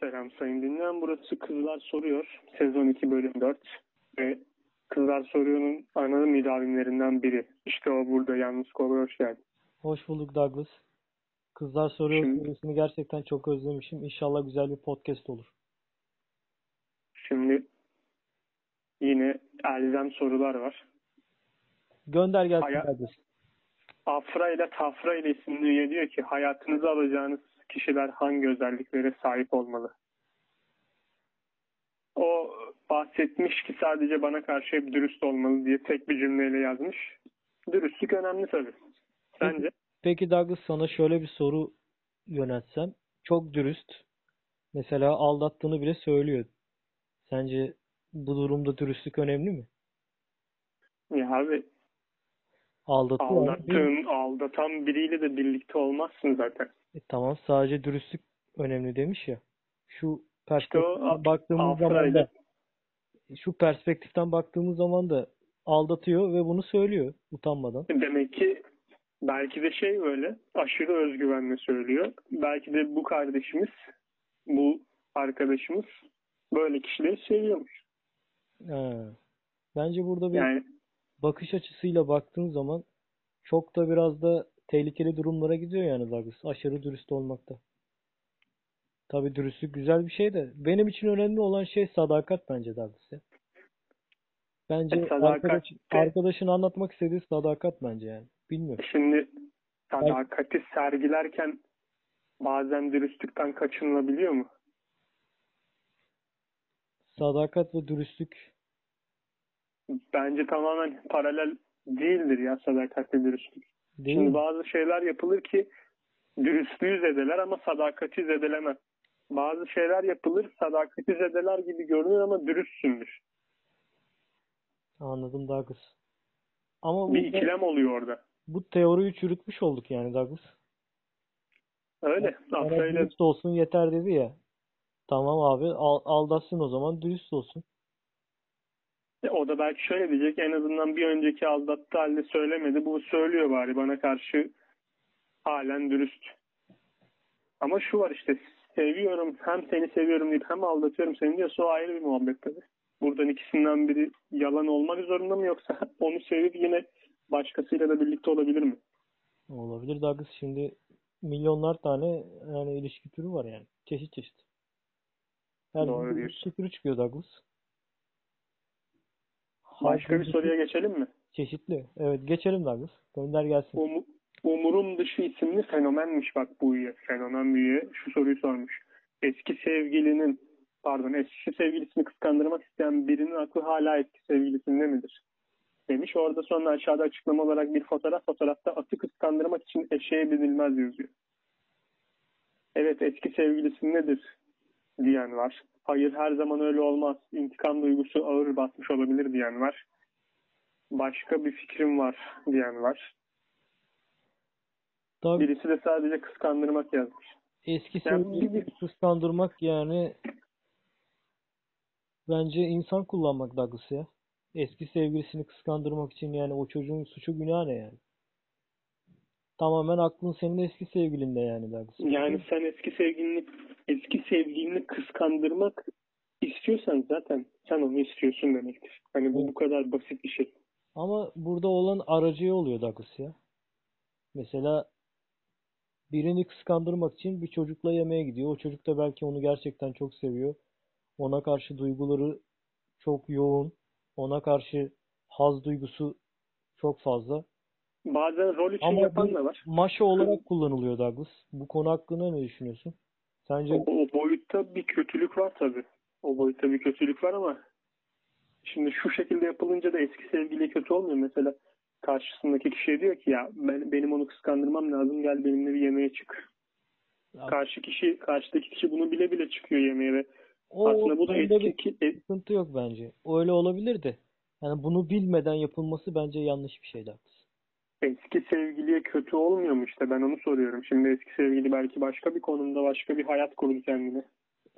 Selam sayın dinleyen. Burası Kızlar Soruyor. Sezon 2 bölüm 4. Ve Kızlar Soruyor'un ana müdavimlerinden biri. İşte o burada yalnız kovuyor. Hoş geldin. Hoş bulduk Douglas. Kızlar Soruyor Şimdi- serisini gerçekten çok özlemişim. İnşallah güzel bir podcast olur. Şimdi yine elzem sorular var. Gönder gelsin Aya- Douglas. Afra ile Tafra ile isimli üye diyor ki hayatınıza alacağınız kişiler hangi özelliklere sahip olmalı? O bahsetmiş ki sadece bana karşı hep dürüst olmalı diye tek bir cümleyle yazmış. Dürüstlük önemli tabii. Sence? Peki Douglas sana şöyle bir soru yöneltsem. Çok dürüst. Mesela aldattığını bile söylüyor. Sence bu durumda dürüstlük önemli mi? Ya abi Aldatıyor aldattığın, aldatan biriyle de birlikte olmazsın zaten. E, tamam sadece dürüstlük önemli demiş ya. Şu İşte o perspektiften baktığımız Afra zaman da şu perspektiften baktığımız zaman da aldatıyor ve bunu söylüyor utanmadan. Demek ki belki de şey böyle aşırı özgüvenle söylüyor. Belki de bu kardeşimiz, bu arkadaşımız böyle kişileri seviyormuş. Ha. Bence burada bir Yani bakış açısıyla baktığın zaman çok da biraz da tehlikeli durumlara gidiyor yani Douglas. Aşırı dürüst olmakta. Tabii dürüstlük güzel bir şey de benim için önemli olan şey sadakat bence Douglas ya. Bence E, sadakat arkadaş, de- arkadaşın anlatmak istediği sadakat bence yani. Bilmiyorum. şimdi sadakati sergilerken bazen dürüstlükten kaçınılabiliyor mu? Sadakat ve dürüstlük Bence tamamen paralel değildir ya sadakatle dürüstlük. Değil Şimdi mi? bazı şeyler yapılır ki dürüstlüğü zedeler ama sadakati zedelemez. Bazı şeyler yapılır sadakati zedeler gibi görünür ama dürüstsündür. Anladım Douglas. Ama Bir ikilem oluyor orada. bu teoriyi çürütmüş olduk yani Douglas. Öyle. İle dürüst olsun yeter dedi ya. Tamam abi al, aldatsın o zaman dürüst olsun. O da belki şöyle diyecek en azından bir önceki aldattığı halde söylemedi. Bu söylüyor bari bana karşı halen dürüst. Ama şu var işte seviyorum hem seni seviyorum deyip hem aldatıyorum seni diyorsa o ayrı bir muhabbet tabii. Buradan ikisinden biri yalan olmak zorunda mı yoksa onu sevip yine başkasıyla da birlikte olabilir mi? Olabilir Douglas şimdi milyonlar tane yani ilişki türü var yani. Çeşit çeşit. Her Doğru bir ilişki türü çıkıyor Douglas. Başka bir soruya geçelim mi? Çeşitli. Evet geçelim Douglas. Gönder gelsin. Um, umurum dışı isimli fenomenmiş bak bu üye. Fenomen üye. Şu soruyu sormuş. Eski sevgilinin pardon eski sevgilisini kıskandırmak isteyen birinin aklı hala eski sevgilisinde midir? Demiş. Orada sonra aşağıda açıklama olarak bir fotoğraf fotoğrafta atı kıskandırmak için eşeğe binilmez yazıyor. Evet eski sevgilisindedir diyen var. Hayır her zaman öyle olmaz. İntikam duygusu ağır basmış olabilir diyen var. Başka bir fikrim var diyen var. Douglas, Birisi de sadece kıskandırmak yazmış. eski Yani bir- kıskandırmak yani bence insan kullanmak Douglas ya. Eski sevgilisini kıskandırmak için yani o çocuğun suçu günahı ne yani? Tamamen aklın senin eski sevgilinde yani Douglas. Yani sen eski sevgilini eski sevgilini kıskandırmak istiyorsan zaten sen onu istiyorsun demektir. Hani bu bu kadar basit bir şey. Ama burada olan aracı oluyor Douglas ya. Mesela birini kıskandırmak için bir çocukla yemeğe gidiyor. O çocuk da belki onu gerçekten çok seviyor. Ona karşı duyguları çok yoğun. Ona karşı haz duygusu çok fazla. Bazen rol için Ama yapan da var. maşa olarak kullanılıyor Douglas. Bu konu hakkında ne düşünüyorsun? Sence O, o boyutta bir kötülük var tabii. O boyutta bir kötülük var ama şimdi şu şekilde yapılınca da eski sevgiliye kötü olmuyor. Mesela karşısındaki kişiye diyor ki ya ben, benim onu kıskandırmam lazım gel benimle bir yemeğe çık. Ya, Karşı kişi, karşıdaki kişi bunu bile bile çıkıyor yemeğe ve o aslında bu da konuda bir e- sıkıntı yok bence. O öyle olabilir de. Yani bunu bilmeden yapılması bence yanlış bir şey Douglas. Eski sevgiliye kötü olmuyor mu işte ben onu soruyorum. Şimdi eski sevgili belki başka bir konumda başka bir hayat kurdu kendine.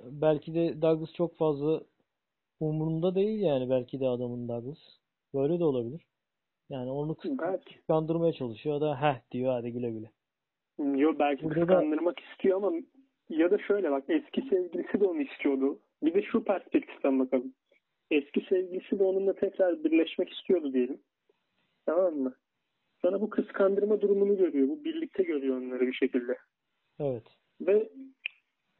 Belki de Douglas çok fazla umurunda değil yani belki de adamın Douglas. Böyle de olabilir. Yani onu Belki. kıskandırmaya çalışıyor. O da heh diyor hadi güle güle. Yo belki Burada da- kıskandırmak istiyor ama ya da şöyle bak eski sevgilisi de onu istiyordu. Bir de şu perspektiften bakalım. Eski sevgilisi de onunla tekrar birleşmek istiyordu diyelim. Tamam mı? Sonra bu kıskandırma durumunu görüyor. Bu birlikte görüyor onları bir şekilde. Evet. Ve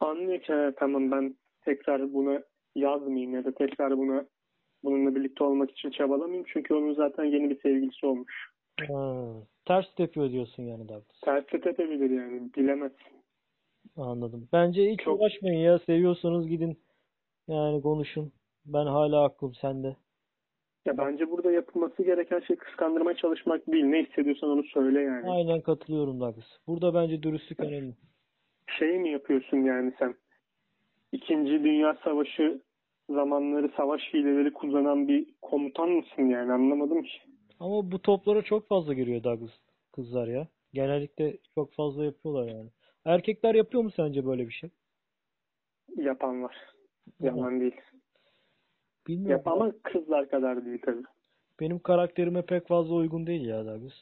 anlıyor ki "Ha, tamam ben tekrar buna yazmayayım ya da tekrar buna bununla birlikte olmak için çabalamayayım. Çünkü onun zaten yeni bir sevgilisi olmuş. Ha, ters tepiyor diyorsun yani Douglas. Tersi tepebilir yani. Bilemez. Anladım. Bence hiç Çok- uğraşmayın ya. Seviyorsanız gidin. Yani konuşun. Ben hala aklım sende. Ya bence burada yapılması gereken şey kıskandırmaya çalışmak değil. Ne hissediyorsan onu söyle yani. Aynen katılıyorum Douglas. Burada bence dürüstlük önemli. Şey mi yapıyorsun yani sen? İkinci Dünya Savaşı zamanları savaş hileleri kullanan bir komutan mısın yani anlamadım ki. Ama bu toplara çok fazla giriyor Douglas kızlar ya. Genellikle çok fazla yapıyorlar yani. Erkekler yapıyor mu sence böyle bir şey? Yapan var. Yalan değil. Bilmiyorum. Yap ama kızlar kadar değil tabii. Benim karakterime pek fazla uygun değil ya Douglas.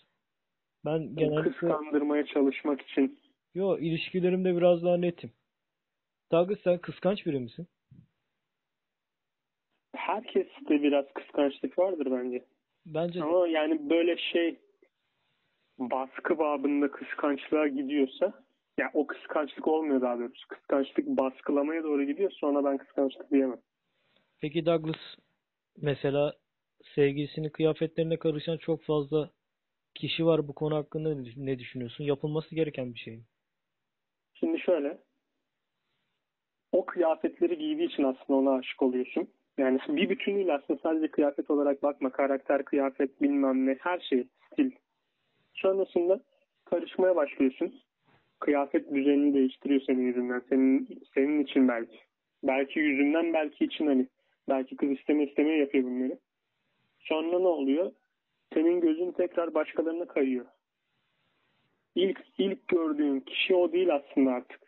Ben genellikle Kıskandırmaya çalışmak için yo ilişkilerimde biraz daha netim. Douglas sen kıskanç biri misin? herkeste biraz kıskançlık vardır bence. Bence de. Ama yani böyle şey baskı babında kıskançlığa gidiyorsa ya o kıskançlık olmuyor daha doğrusu. Kıskançlık baskılamaya doğru gidiyor sonra ben kıskançlık diyemem. Peki Douglas mesela sevgilisinin kıyafetlerine karışan çok fazla kişi var bu konu hakkında ne düşünüyorsun? Yapılması gereken bir şey mi? Şimdi şöyle o kıyafetleri giydiği için aslında ona aşık oluyorsun. Yani bir bütünüyle aslında sadece kıyafet olarak bakma. Karakter, kıyafet bilmem ne her şey stil. Sonrasında karışmaya başlıyorsun. Kıyafet düzenini değiştiriyor senin yüzünden. Senin, senin için belki. Belki yüzünden belki için hani. Belki kız isteme istemeye yapıyor bunları. Sonra ne oluyor? Senin gözün tekrar başkalarına kayıyor. İlk, ilk gördüğün kişi o değil aslında artık.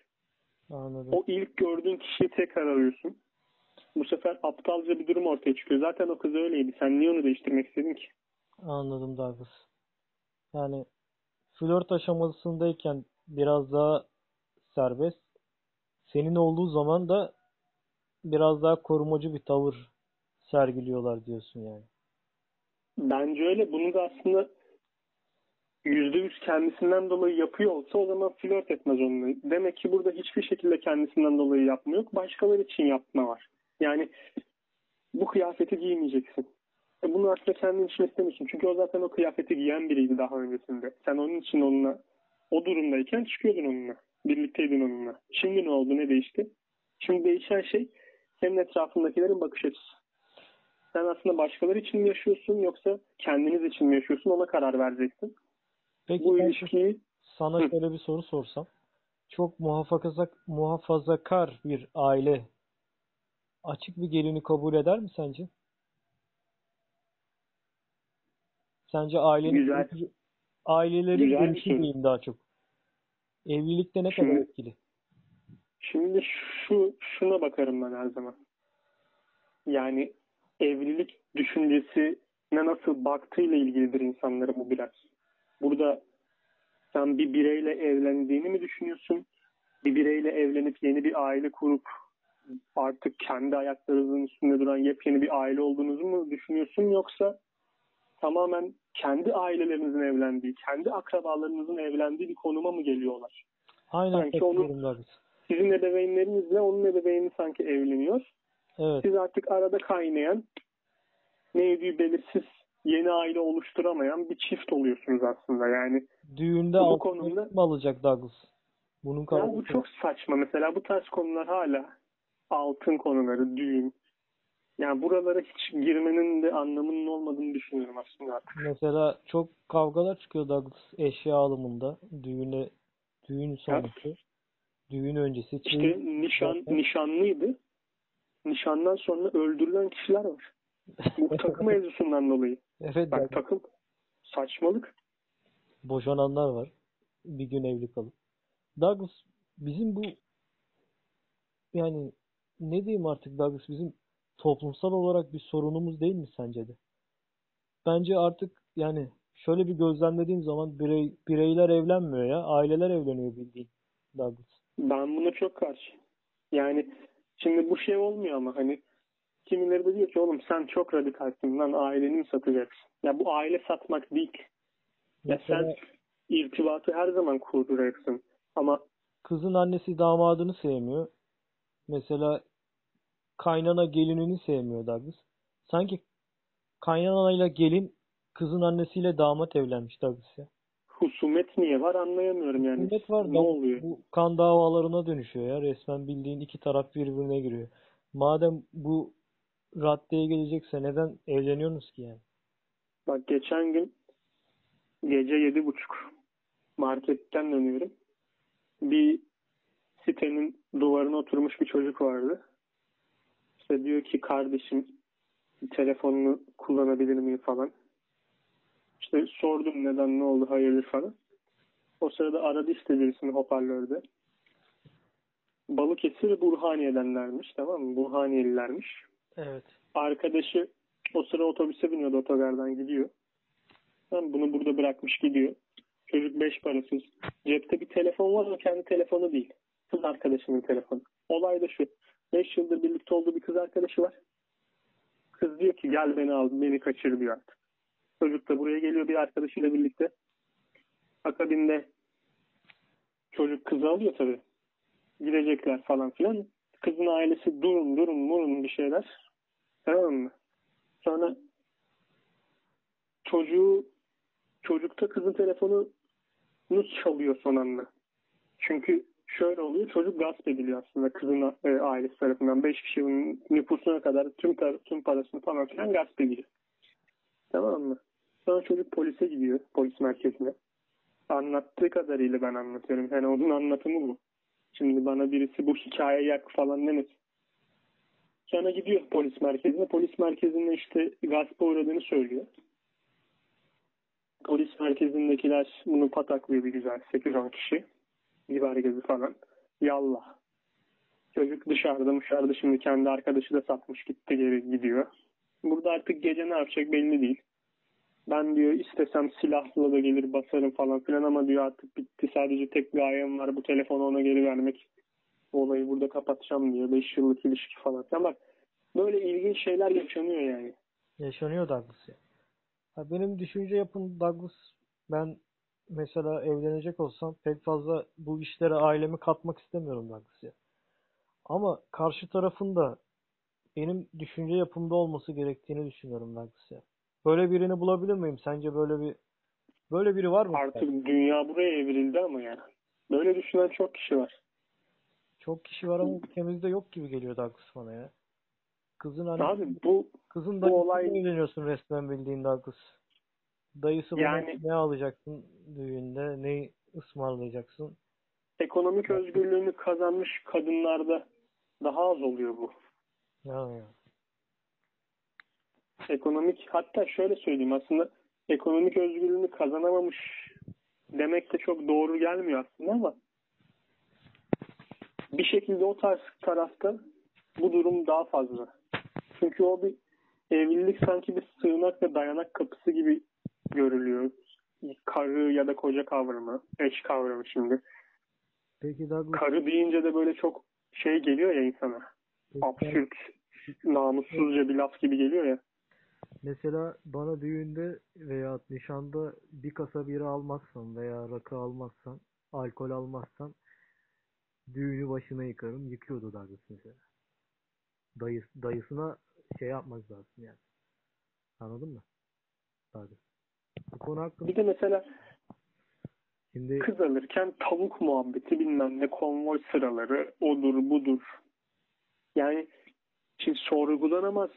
Anladım. O ilk gördüğün kişiyi tekrar arıyorsun. Bu sefer aptalca bir durum ortaya çıkıyor. Zaten o kız öyleydi. Sen niye onu değiştirmek istedin ki? Anladım Douglas. Yani flört aşamasındayken biraz daha serbest. Senin olduğu zaman da biraz daha korumacı bir tavır sergiliyorlar diyorsun yani. Bence öyle. Bunu da aslında yüzde yüz kendisinden dolayı yapıyor olsa o zaman flört etmez onunla. Demek ki burada hiçbir şekilde kendisinden dolayı yapma yok. Başkaları için yapma var. Yani bu kıyafeti giymeyeceksin. E bunu aslında kendin için istemiyorsun. Çünkü o zaten o kıyafeti giyen biriydi daha öncesinde. Sen onun için onunla o durumdayken çıkıyordun onunla. Birlikteydin onunla. Şimdi ne oldu? Ne değişti? Şimdi değişen şey senin etrafındakilerin bakış açısı. Sen aslında başkaları için mi yaşıyorsun yoksa kendiniz için mi yaşıyorsun ona karar vereceksin. Peki Bu ilişkiyi sana Hı. şöyle bir soru sorsam. Çok muhafaza, muhafazakar bir aile açık bir gelini kabul eder mi sence? Sence ailenin Güzel. görüşü- ailelerin Güzel görüşü soru. diyeyim daha çok. Evlilikte ne kadar Şimdi- etkili? Şimdi şu şuna bakarım ben her zaman. Yani evlilik düşüncesine nasıl baktığıyla ilgilidir insanlara bu biraz. Burada sen bir bireyle evlendiğini mi düşünüyorsun? Bir bireyle evlenip yeni bir aile kurup artık kendi ayaklarınızın üstünde duran yepyeni bir aile olduğunuzu mu düşünüyorsun? Yoksa tamamen kendi ailelerinizin evlendiği, kendi akrabalarınızın evlendiği bir konuma mı geliyorlar? Aynen sanki onu-. Sizin ebeveynlerinizle onun ebeveyni sanki evleniyor. Evet. Siz artık arada kaynayan, neydi belirsiz yeni aile oluşturamayan bir çift oluyorsunuz aslında. Yani Düğünde Bu konumda- mı alacak Douglas? Bunun ya kararı bu çok saçma. Mesela bu tarz konular hala altın konuları, düğün. Yani buralara hiç girmenin de anlamının olmadığını düşünüyorum aslında artık. Mesela çok kavgalar çıkıyor Douglas eşya alımında. Düğüne, düğün sonrası, düğün öncesi. İşte çeyiz- nişan nişanlıydı. Nişandan sonra öldürülen kişiler var. Bu takım mevzusundan dolayı. Evet Bak Douglas. takım saçmalık. Boşananlar var. Bir gün evli kalıp. Douglas bizim bu yani ne diyeyim artık Douglas bizim toplumsal olarak bir sorunumuz değil mi sence de? Bence artık yani şöyle bir gözlemlediğim zaman birey, bireyler evlenmiyor ya. Aileler evleniyor bildiğin Douglas. Ben buna çok karşı. Yani şimdi bu şey olmuyor ama hani kimileri de diyor ki oğlum sen çok radikalsin lan aileni mi satacaksın? Ya bu aile satmak değil. Ya Mesela sen irtibatı her zaman kurduracaksın. Ama kızın annesi damadını sevmiyor. Mesela kaynana gelinini sevmiyor Douglas. Sanki kaynanayla gelin kızın annesiyle damat evlenmiş Douglas ya. Husumet niye var anlayamıyorum yani. Millet var Ne da oluyor? bu kan davalarına dönüşüyor ya. Resmen bildiğin iki taraf birbirine giriyor. Madem bu raddeye gelecekse neden evleniyorsunuz ki yani? Bak geçen gün gece yedi buçuk marketten dönüyorum. Bir sitenin duvarına oturmuş bir çocuk vardı. İşte diyor ki kardeşim telefonunu kullanabilir miyim falan. İşte sordum neden ne oldu hayırdır falan. O sırada aradı işte birisini hoparlörde. Balıkesir Burhaniye'denlermiş tamam mı? Burhaniyelilermiş. Evet. Arkadaşı o sıra otobüse biniyordu otogardan gidiyor. Tamam, bunu burada bırakmış gidiyor. Çocuk beş parasız. Cepte bir telefon var ama kendi telefonu değil. Kız arkadaşının telefonu. Olay da şu. Beş yıldır birlikte olduğu bir kız arkadaşı var. Kız diyor ki gel beni al, beni kaçır diyor artık. Çocuk da buraya geliyor bir arkadaşıyla birlikte. Akabinde çocuk kızı alıyor tabii. Gidecekler falan filan. Kızın ailesi durun durun murun bir şeyler. Tamam mı? Sonra çocuğu çocukta kızın telefonunu çalıyor son anda. Çünkü şöyle oluyor. Çocuk gasp ediliyor aslında kızın e, ailesi tarafından. Beş kişinin nüfusuna kadar tüm tar- tüm parasını falan filan gasp ediliyor. Tamam mı? Sonra çocuk polise gidiyor. Polis merkezine. Anlattığı kadarıyla ben anlatıyorum. Yani onun anlatımı bu. Şimdi bana birisi bu hikaye yak falan demesin. Sonra gidiyor polis merkezine. Polis merkezinde işte gaspa uğradığını söylüyor. Polis merkezindekiler bunu pataklıyor bir güzel 8-10 kişi. Biber gezi falan. Yallah. Çocuk dışarıda dışarıda şimdi kendi arkadaşı da satmış gitti geri gidiyor. Burada artık gece ne yapacak belli değil. Ben diyor istesem silahla da gelir basarım falan filan ama diyor artık bitti. Sadece tek bir ayım var bu telefonu ona geri vermek. Olayı burada kapatacağım diyor. 5 yıllık ilişki falan. Ama bak böyle ilginç şeyler yaşanıyor yani. Yaşanıyor Douglas ya. Benim düşünce yapım Douglas ben mesela evlenecek olsam pek fazla bu işlere ailemi katmak istemiyorum Douglas ya. Ama karşı tarafın da benim düşünce yapımda olması gerektiğini düşünüyorum Douglas ya. Böyle birini bulabilir miyim? Sence böyle bir böyle biri var mı? Artık dünya buraya evrildi ama ya. Böyle düşünen çok kişi var. Çok kişi var ama ülkemizde yok gibi geliyor Douglas bana ya. Kızın hani Abi bu kızın dayısıyla olay- evleniyorsun resmen bildiğin Douglas. Dayısı Yani- ne alacaksın düğünde, ne ısmarlayacaksın? ekonomik özgürlüğünü kazanmış kadınlarda daha az oluyor bu. Ya ya. Ekonomik hatta şöyle söyleyeyim aslında ekonomik özgürlüğünü kazanamamış demek de çok doğru gelmiyor aslında ama bir şekilde o tarz tarafta bu durum daha fazla. Çünkü o bir evlilik sanki bir sığınak ve dayanak kapısı gibi görülüyor. Karı ya da koca kavramı, eş kavramı şimdi. Peki Douglas, Karı deyince de böyle çok şey geliyor ya insana. peki Absürt, namussuzca bir laf gibi geliyor ya. Mesela bana düğünde veya nişanda bir kasa bira almazsan veya rakı almazsan, alkol almazsan düğünü başına yıkarım. Yıkıyordu Douglas mesela. Dayı, dayısına şey yapmaz lazım yani. Anladın mı? Douglas. Bu konu hakkında Bir de mesela şimdi kız alırken tavuk muhabbeti bilmem ne konvoy sıraları odur budur. Yani şimdi sorgulanamaz.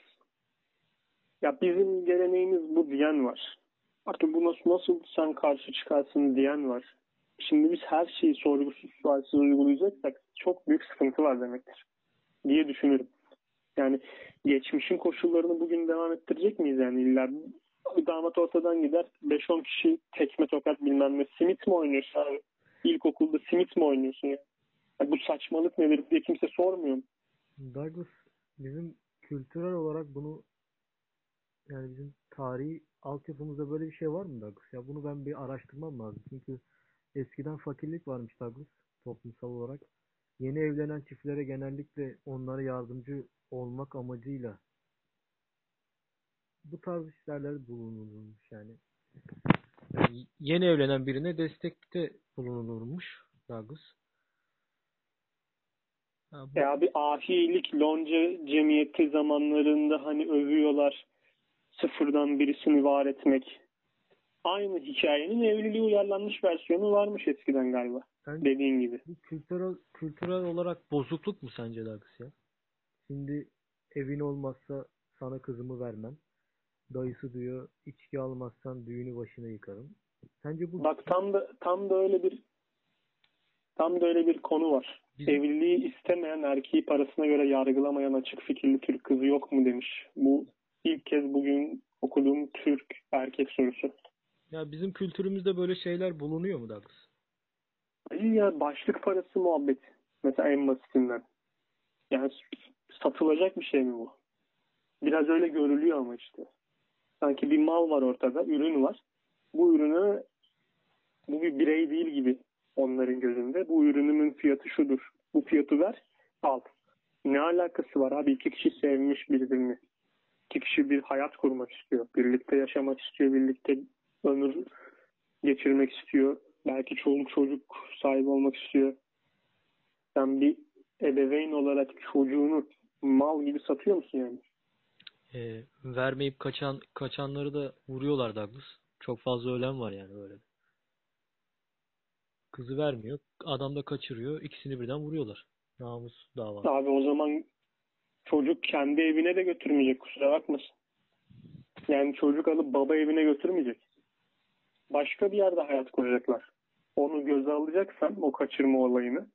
Ya bizim geleneğimiz bu diyen var. Artık bu nasıl, nasıl sen karşı çıkarsın diyen var. Şimdi biz her şeyi sorgusuz sualsiz uygulayacaksak çok büyük sıkıntı var demektir. Diye düşünürüm. Yani geçmişin koşullarını bugün devam ettirecek miyiz yani illa damat ortadan gider 5-10 kişi tekme tokat bilmem ne simit mi oynuyorsun abi? İlkokulda simit mi oynuyorsun ya? Ya bu saçmalık nedir diye kimse sormuyor. mu? Douglas bizim kültürel olarak bunu yani bizim tarihi altyapımızda böyle bir şey var mı Douglas? Ya bunu ben bir araştırmam lazım. Çünkü eskiden fakirlik varmış Douglas toplumsal olarak. yeni evlenen çiftlere genellikle onlara yardımcı olmak amacıyla bu tarz işlerlerde bulunulmuş yani. Yani yeni evlenen birine destekte bulunulmuş Douglas. Ha, bu- E abi ahilik lonca cemiyeti zamanlarında hani övüyorlar sıfırdan birisini var etmek. Aynı hikayenin evliliğe uyarlanmış versiyonu varmış eskiden galiba. Sen Dediğin gibi. kültürel kültürel olarak bozukluk mu sence Douglas ya? Şimdi evin olmazsa sana kızımı vermem. Dayısı diyor içki almazsan düğünü başına yıkarım. Sence bu Bak tam da tam da öyle bir tam da öyle bir konu var. Bizim- Evliliği istemeyen erkeği parasına göre yargılamayan açık fikirli Türk kızı yok mu demiş. Bu ilk kez bugün okuduğum Türk erkek sorusu. ya bizim kültürümüzde böyle şeyler bulunuyor mu Douglas? İyi ya başlık parası muhabbet. Mesela en basitinden. Yani satılacak bir şey mi bu? Biraz öyle görülüyor ama işte. Sanki bir mal var ortada, ürün var. Bu ürünü bu bir birey değil gibi onların gözünde. Bu ürünümün fiyatı şudur. Bu fiyatı ver, al. Ne alakası var abi? İki kişi sevmiş birbirini. İki kişi bir hayat kurmak istiyor. Birlikte yaşamak istiyor. Birlikte ömür geçirmek istiyor. Belki çoluk çocuk sahibi olmak istiyor. Sen bir ebeveyn olarak çocuğunu mal gibi satıyor musun yani? Ee, vermeyip kaçan kaçanları da vuruyorlar Douglas. Çok fazla ölen var yani böyle. Kızı vermiyor. Adam da kaçırıyor. İkisini birden vuruyorlar. Namus davası. Abi o zaman çocuk kendi evine de götürmeyecek kusura bakmasın. Yani çocuk alıp baba evine götürmeyecek. Başka bir yerde hayat kuracaklar. Onu göze alacaksan o kaçırma olayını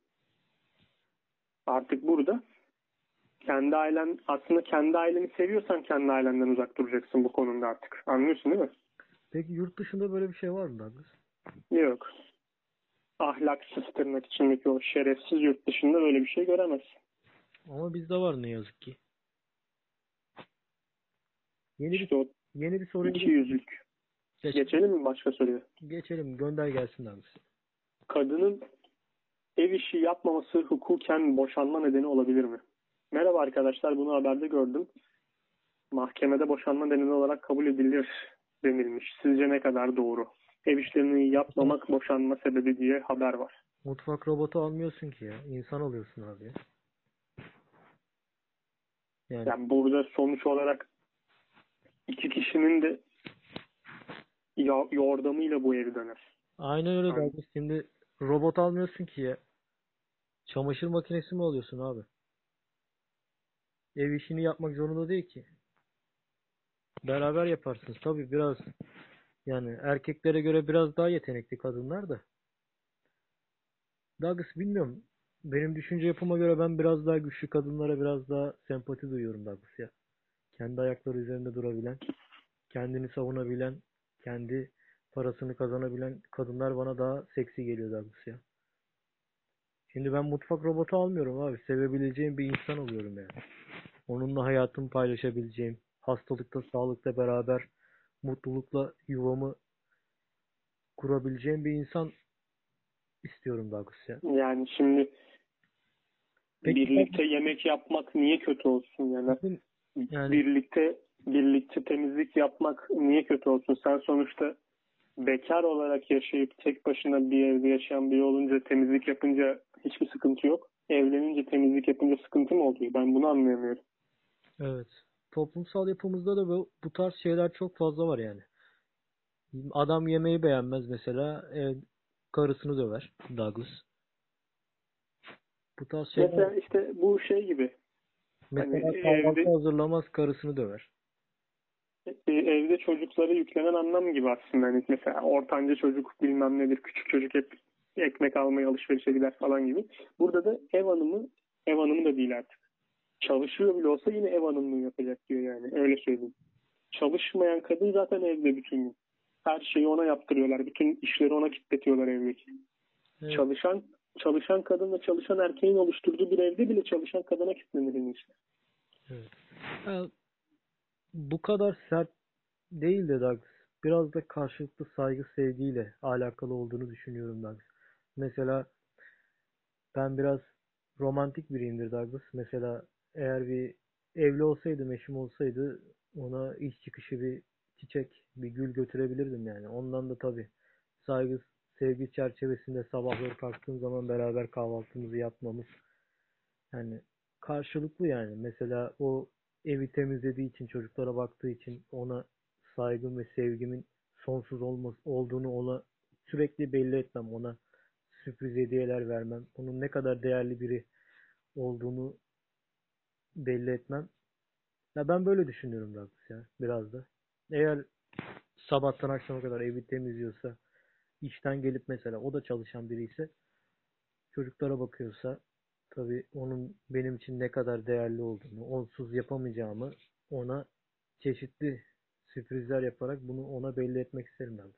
artık burada kendi ailen aslında kendi aileni seviyorsan kendi ailenden uzak duracaksın bu konuda artık. Anlıyorsun değil mi? Peki yurt dışında böyle bir şey var mı Douglas? Yok. Ahlaksız tırnak içindeki o şerefsiz yurt dışında böyle bir şey göremezsin. Ama bizde var ne yazık ki. Yeni bir İşte o yeni bir soruya iki yüzlük. geç- Geçelim mi başka soruya? geçelim. Gönder gelsin Douglas. kadının ev işi yapmaması hukuken boşanma nedeni olabilir mi? Merhaba arkadaşlar bunu haberde gördüm. Mahkemede boşanma nedeni olarak kabul edilir denilmiş. Sizce ne kadar doğru? Ev işlerini yapmamak boşanma sebebi diye haber var. Mutfak robotu almıyorsun ki ya. İnsan alıyorsun abi ya. Yani Yani burada sonuç olarak iki kişinin de yordamıyla bu ev döner. aynen öyle. Douglas. Şimdi robot almıyorsun ki ya. Çamaşır makinesi mi alıyorsun abi? Ev işini yapmak zorunda değil ki. Beraber yaparsınız. Tabii biraz yani erkeklere göre biraz daha yetenekli kadınlar da. Douglas bilmiyorum. Benim düşünce yapıma göre ben biraz daha güçlü kadınlara biraz daha sempati duyuyorum Douglas ya. Kendi ayakları üzerinde durabilen, kendini savunabilen, kendi parasını kazanabilen kadınlar bana daha seksi geliyor Douglas ya. Şimdi ben mutfak robotu almıyorum abi. Sevebileceğim bir insan alıyorum yani. Onunla hayatımı paylaşabileceğim, hastalıkta, sağlıkta beraber mutlulukla yuvamı kurabileceğim bir insan istiyorum Douglas ya. Yani şimdi Peki, birlikte yemek yapmak niye kötü olsun yani? Yani birlikte birlikte temizlik yapmak niye kötü olsun? Sen sonuçta bekar olarak yaşayıp tek başına bir evde yaşayan biri olunca temizlik yapınca hiçbir sıkıntı yok. Evlenince temizlik yapınca sıkıntı mı oluyor? Ben bunu anlayamıyorum. evet. Toplumsal yapımızda da bu, bu tarz şeyler çok fazla var yani. Adam yemeği beğenmez mesela, e, karısını döver Douglas. Bu tarz şeyler Mesela işte bu şey gibi mesela hani kahvaltı evde- hazırlamaz karısını döver. e, evde çocuklara yüklenen anlam gibi aslında. Hani mesela ortanca çocuk bilmem nedir, küçük çocuk hep ekmek almaya alışverişe gider falan gibi. Burada da ev hanımı, ev hanımı da değil artık. Çalışıyor bile olsa yine ev hanımlığı yapacak diyor yani. Öyle söyleyeyim. Çalışmayan kadın zaten evde bütün gün. Her şeyi ona yaptırıyorlar. Bütün işleri ona kitletiyorlar evdeki. Evet. Çalışan çalışan kadınla çalışan erkeğin oluşturduğu bir evde bile çalışan kadına kitlenir. Evet. Bu kadar sert değil de Douglas. Biraz da karşılıklı saygı sevgiyle alakalı olduğunu düşünüyorum Douglas. Mesela ben biraz romantik biriyimdir Douglas. Mesela eğer bir evli olsaydım, eşim olsaydı ona iş çıkışı bir çiçek, bir gül götürebilirdim yani. Ondan da tabii saygı, sevgi çerçevesinde sabahları kalktığım zaman beraber kahvaltımızı yapmamız yani karşılıklı yani. Mesela o evi temizlediği için, çocuklara baktığı için ona saygım ve sevgimin sonsuz olmaz, olduğunu ona sürekli belli etmem. Ona sürpriz hediyeler vermem. Onun ne kadar değerli biri olduğunu belli etmem. Ya ben böyle düşünüyorum Douglas ya biraz da. Eğer sabahtan akşama kadar evi temizliyorsa, işten gelip mesela o da çalışan biri ise çocuklara bakıyorsa tabii onun benim için ne kadar değerli olduğunu, onsuz yapamayacağımı ona çeşitli sürprizler yaparak bunu ona belli etmek isterim ben.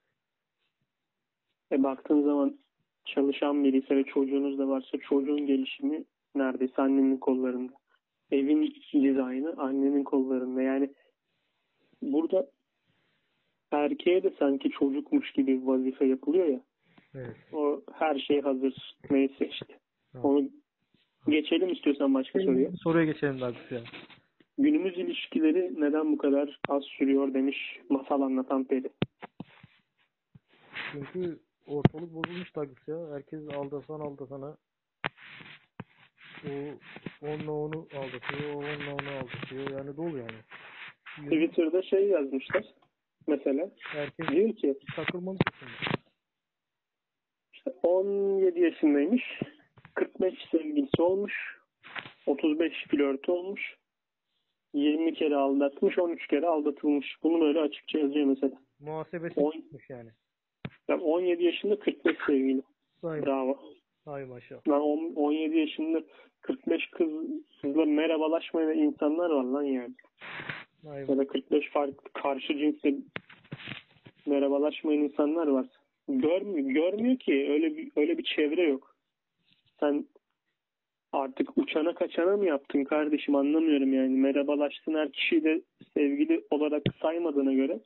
E baktığın zaman çalışan biri ise ve çocuğunuz da varsa çocuğun gelişimi neredeyse annenin kollarında. Evin dizaynı annenin kollarında. Yani burada erkeğe de sanki çocukmuş gibi vazife yapılıyor ya. Evet. O her şey hazır. Neyse işte. Tamam. Onu geçelim istiyorsan başka soruya. Soruya geçelim Douglas ya. Günümüz ilişkileri neden bu kadar az sürüyor demiş masal anlatan peri. Çünkü ortalık bozulmuş Douglas ya. Herkes aldasan aldasana. O onunla onu aldatıyor, o onunla onu aldatıyor. Yani dolu yani. Twitter'da şey yazmışlar. Mesela Herkes diyor ki takılmalı peşinde. işte 17 yaşındaymış. 45 sevgilisi olmuş. 35 flörtü olmuş. 20 kere aldatmış, 13 kere aldatılmış. Bunu böyle açıkça yazıyor mesela. Muhasebesi On- tutmuş yani. Yani 17 yaşında 45 sevgili. Ay, Bravo. ay maşallah. Lan on- 17 yaşında 45 kız, kızla merhabalaşmayan insanlar var lan yani. Ay, Ya da 45 farklı karşı cinsle merhabalaşmayan insanlar var. Görmüyor, görmüyor ki öyle bir öyle bir çevre yok. Sen artık uçana kaçana mı yaptın kardeşim anlamıyorum yani. Merhabalaştın her kişiyi de sevgili olarak saymadığına göre.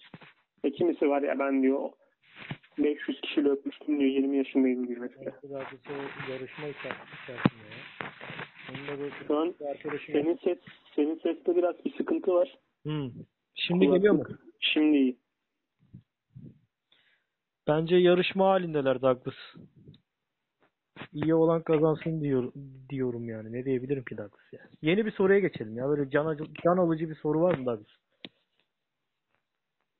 E kimisi var ya ben diyor 500 kişiyle öpmüştüm diyor 20 yaşındayım diyor mesela. belki de yarışma içer- içerisinde ya. Şu an senin ses senin seste biraz bir sıkıntı var. Hmm. Şimdi geliyor mu? Şimdi iyi. Bence yarışma halindeler Douglas. İyi olan kazansın diyor, diyorum yani. Ne diyebilirim ki Douglas ya. Yeni bir soruya geçelim ya. Böyle can, acı- can alıcı bir soru var mı Douglas?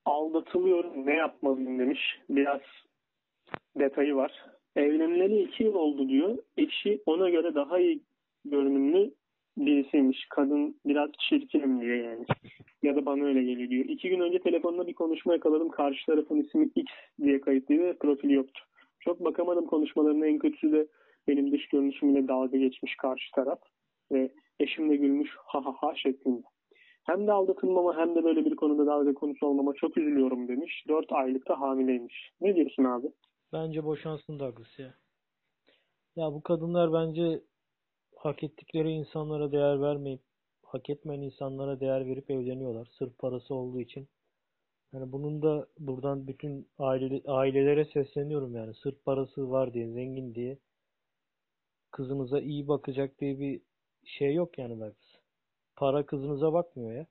aldatılıyorum ne yapmalıyım demiş. Biraz detayı var. Evlenmeli iki yıl oldu diyor. Eşi ona göre daha iyi görünümlü birisiymiş. Kadın biraz çirkinim diyor yani. Ya da bana öyle geliyor diyor. İki gün önce telefonda bir konuşma yakaladım. Karşı tarafın ismi X diye kayıtlıydı ve profili yoktu. Çok bakamadım konuşmalarına en kötüsü de benim dış görünüşümle dalga geçmiş karşı taraf. Ve eşim de gülmüş ha ha ha şeklinde. Hem de aldatılmama hem de böyle bir konuda dalga konusu olmama çok üzülüyorum demiş. 4 aylıkta hamileymiş. Ne diyorsun abi? Bence boşansın Douglas ya. Ya bu kadınlar bence hak ettikleri insanlara değer vermeyip hak etmeyen insanlara değer verip evleniyorlar. Sırf parası olduğu için. Yani bunun da buradan bütün aile, ailelere sesleniyorum yani. Sırf parası var diye, zengin diye kızınıza iyi bakacak diye bir şey yok yani Douglas. Para kızınıza bakmıyor ya.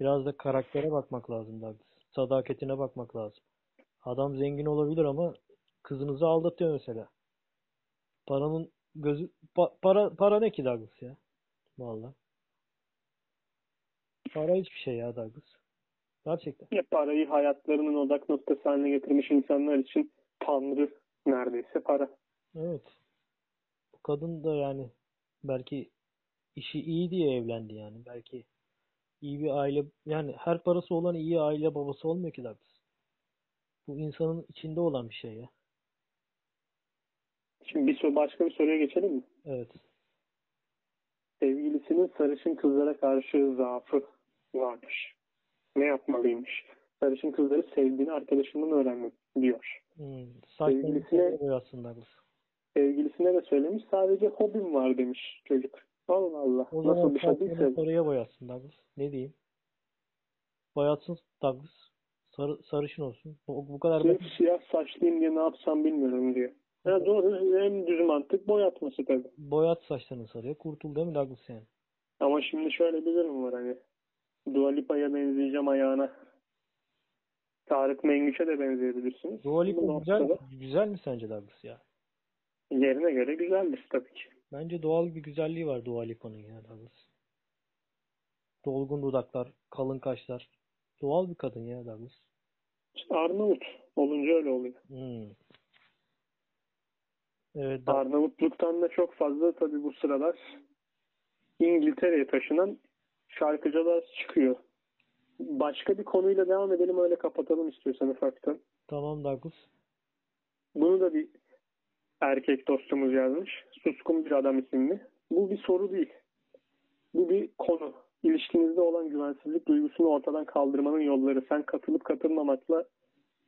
Biraz da karaktere bakmak lazım Douglas. Sadakatine bakmak lazım. Adam zengin olabilir ama kızınızı aldatıyor mesela. Paranın gözü pa- para para ne ki Douglas ya? Vallahi. Para hiçbir şey ya Douglas. Gerçekten. Ya parayı hayatlarının odak noktası haline getirmiş insanlar için tanrı neredeyse para. Evet. Bu kadın da yani belki işi iyi diye evlendi yani. Belki iyi bir aile yani her parası olan iyi aile babası olmuyor ki Douglas. Bu insanın içinde olan bir şey ya. Şimdi bir soru, başka bir soruya geçelim mi? Evet. Sevgilisinin sarışın kızlara karşı zaafı varmış. Ne yapmalıymış? Sarışın kızları sevdiğini arkadaşımdan öğrendim diyor. Hmm. Sevgilisine- sarıya Douglas. Sevgilisine de söylemiş. Sadece hobim var demiş çocuk. Allah Allah. O zaman Nasıl bir hobiyse. sarıya boyatsın Douglas. Ne diyeyim? Boyatsın Douglas. Sarı, sarışın olsun. Bu, bu kadar Sırf siyah saçlıyım diye ne yapsam bilmiyorum diyor. Ya doğru en düz mantık boyatması tabii. Boyat saçlarını sarıyor. Kurtul değil mi Douglas yani? Ama şimdi şöyle bir durum var hani. Dua Lipa'ya benzeyeceğim ayağına. Tarık Mengüç'e de benzeyebilirsiniz. Dua Lipa güzel, güzel mi sence Douglas ya? Yerine göre güzeldir tabii ki. Bence doğal bir güzelliği var Dua Lipa'nın ya Douglas. Dolgun dudaklar, kalın kaşlar. Doğal bir kadın ya Douglas. İşte Arnavut olunca öyle oluyor. Hmm. Evet, Arnavutluktan da çok fazla tabii bu sıralar İngiltere'ye taşınan şarkıcılar çıkıyor. Başka bir konuyla devam edelim öyle kapatalım istiyorsan ufaktan. tamam Douglas. Bunu da bir erkek dostumuz yazmış. Suskun bir adam isimli. Bu bir soru değil. Bu bir konu. İlişkinizde olan güvensizlik duygusunu ortadan kaldırmanın yolları. Sen katılıp katılmamakla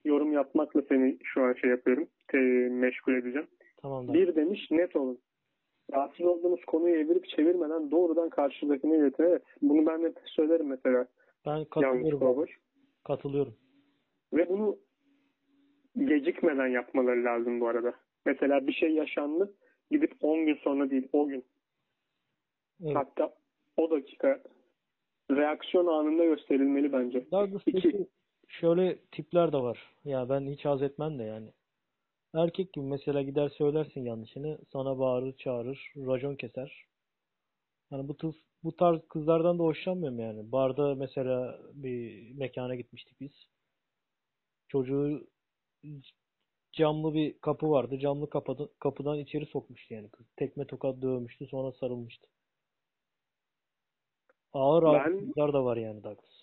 yorum yapmakla seni şu an şey yapıyorum. Te- meşgul edeceğim. Tamam. Bir demiş net olun. Rahatsız olduğunuz konuyu evirip çevirmeden doğrudan karşıdakine iletin. Evet. Bunu ben de söylerim mesela. Ben Yanlış katılıyorum. babacığım. Katılıyorum. Ve bunu gecikmeden yapmaları lazım bu arada. Mesela bir şey yaşandı. Gidip 10 gün sonra değil o gün. Evet. Hatta o dakika reaksiyon anında gösterilmeli bence. Douglas İki. şöyle tipler de var. Ya ben hiç haz etmem de yani. Erkek gibi mesela gider söylersin yanlışını. Sana bağırır, çağırır, racon keser. Yani bu, tız, bu tarz kızlardan da hoşlanmıyorum yani. Barda mesela bir mekana gitmiştik biz. Çocuğu camlı bir kapı vardı. Camlı kapıda, kapıdan içeri sokmuştu yani kız. Tekme tokat dövmüştü sonra sarılmıştı. Ağır ağır Ben- kızlar da var yani Douglas.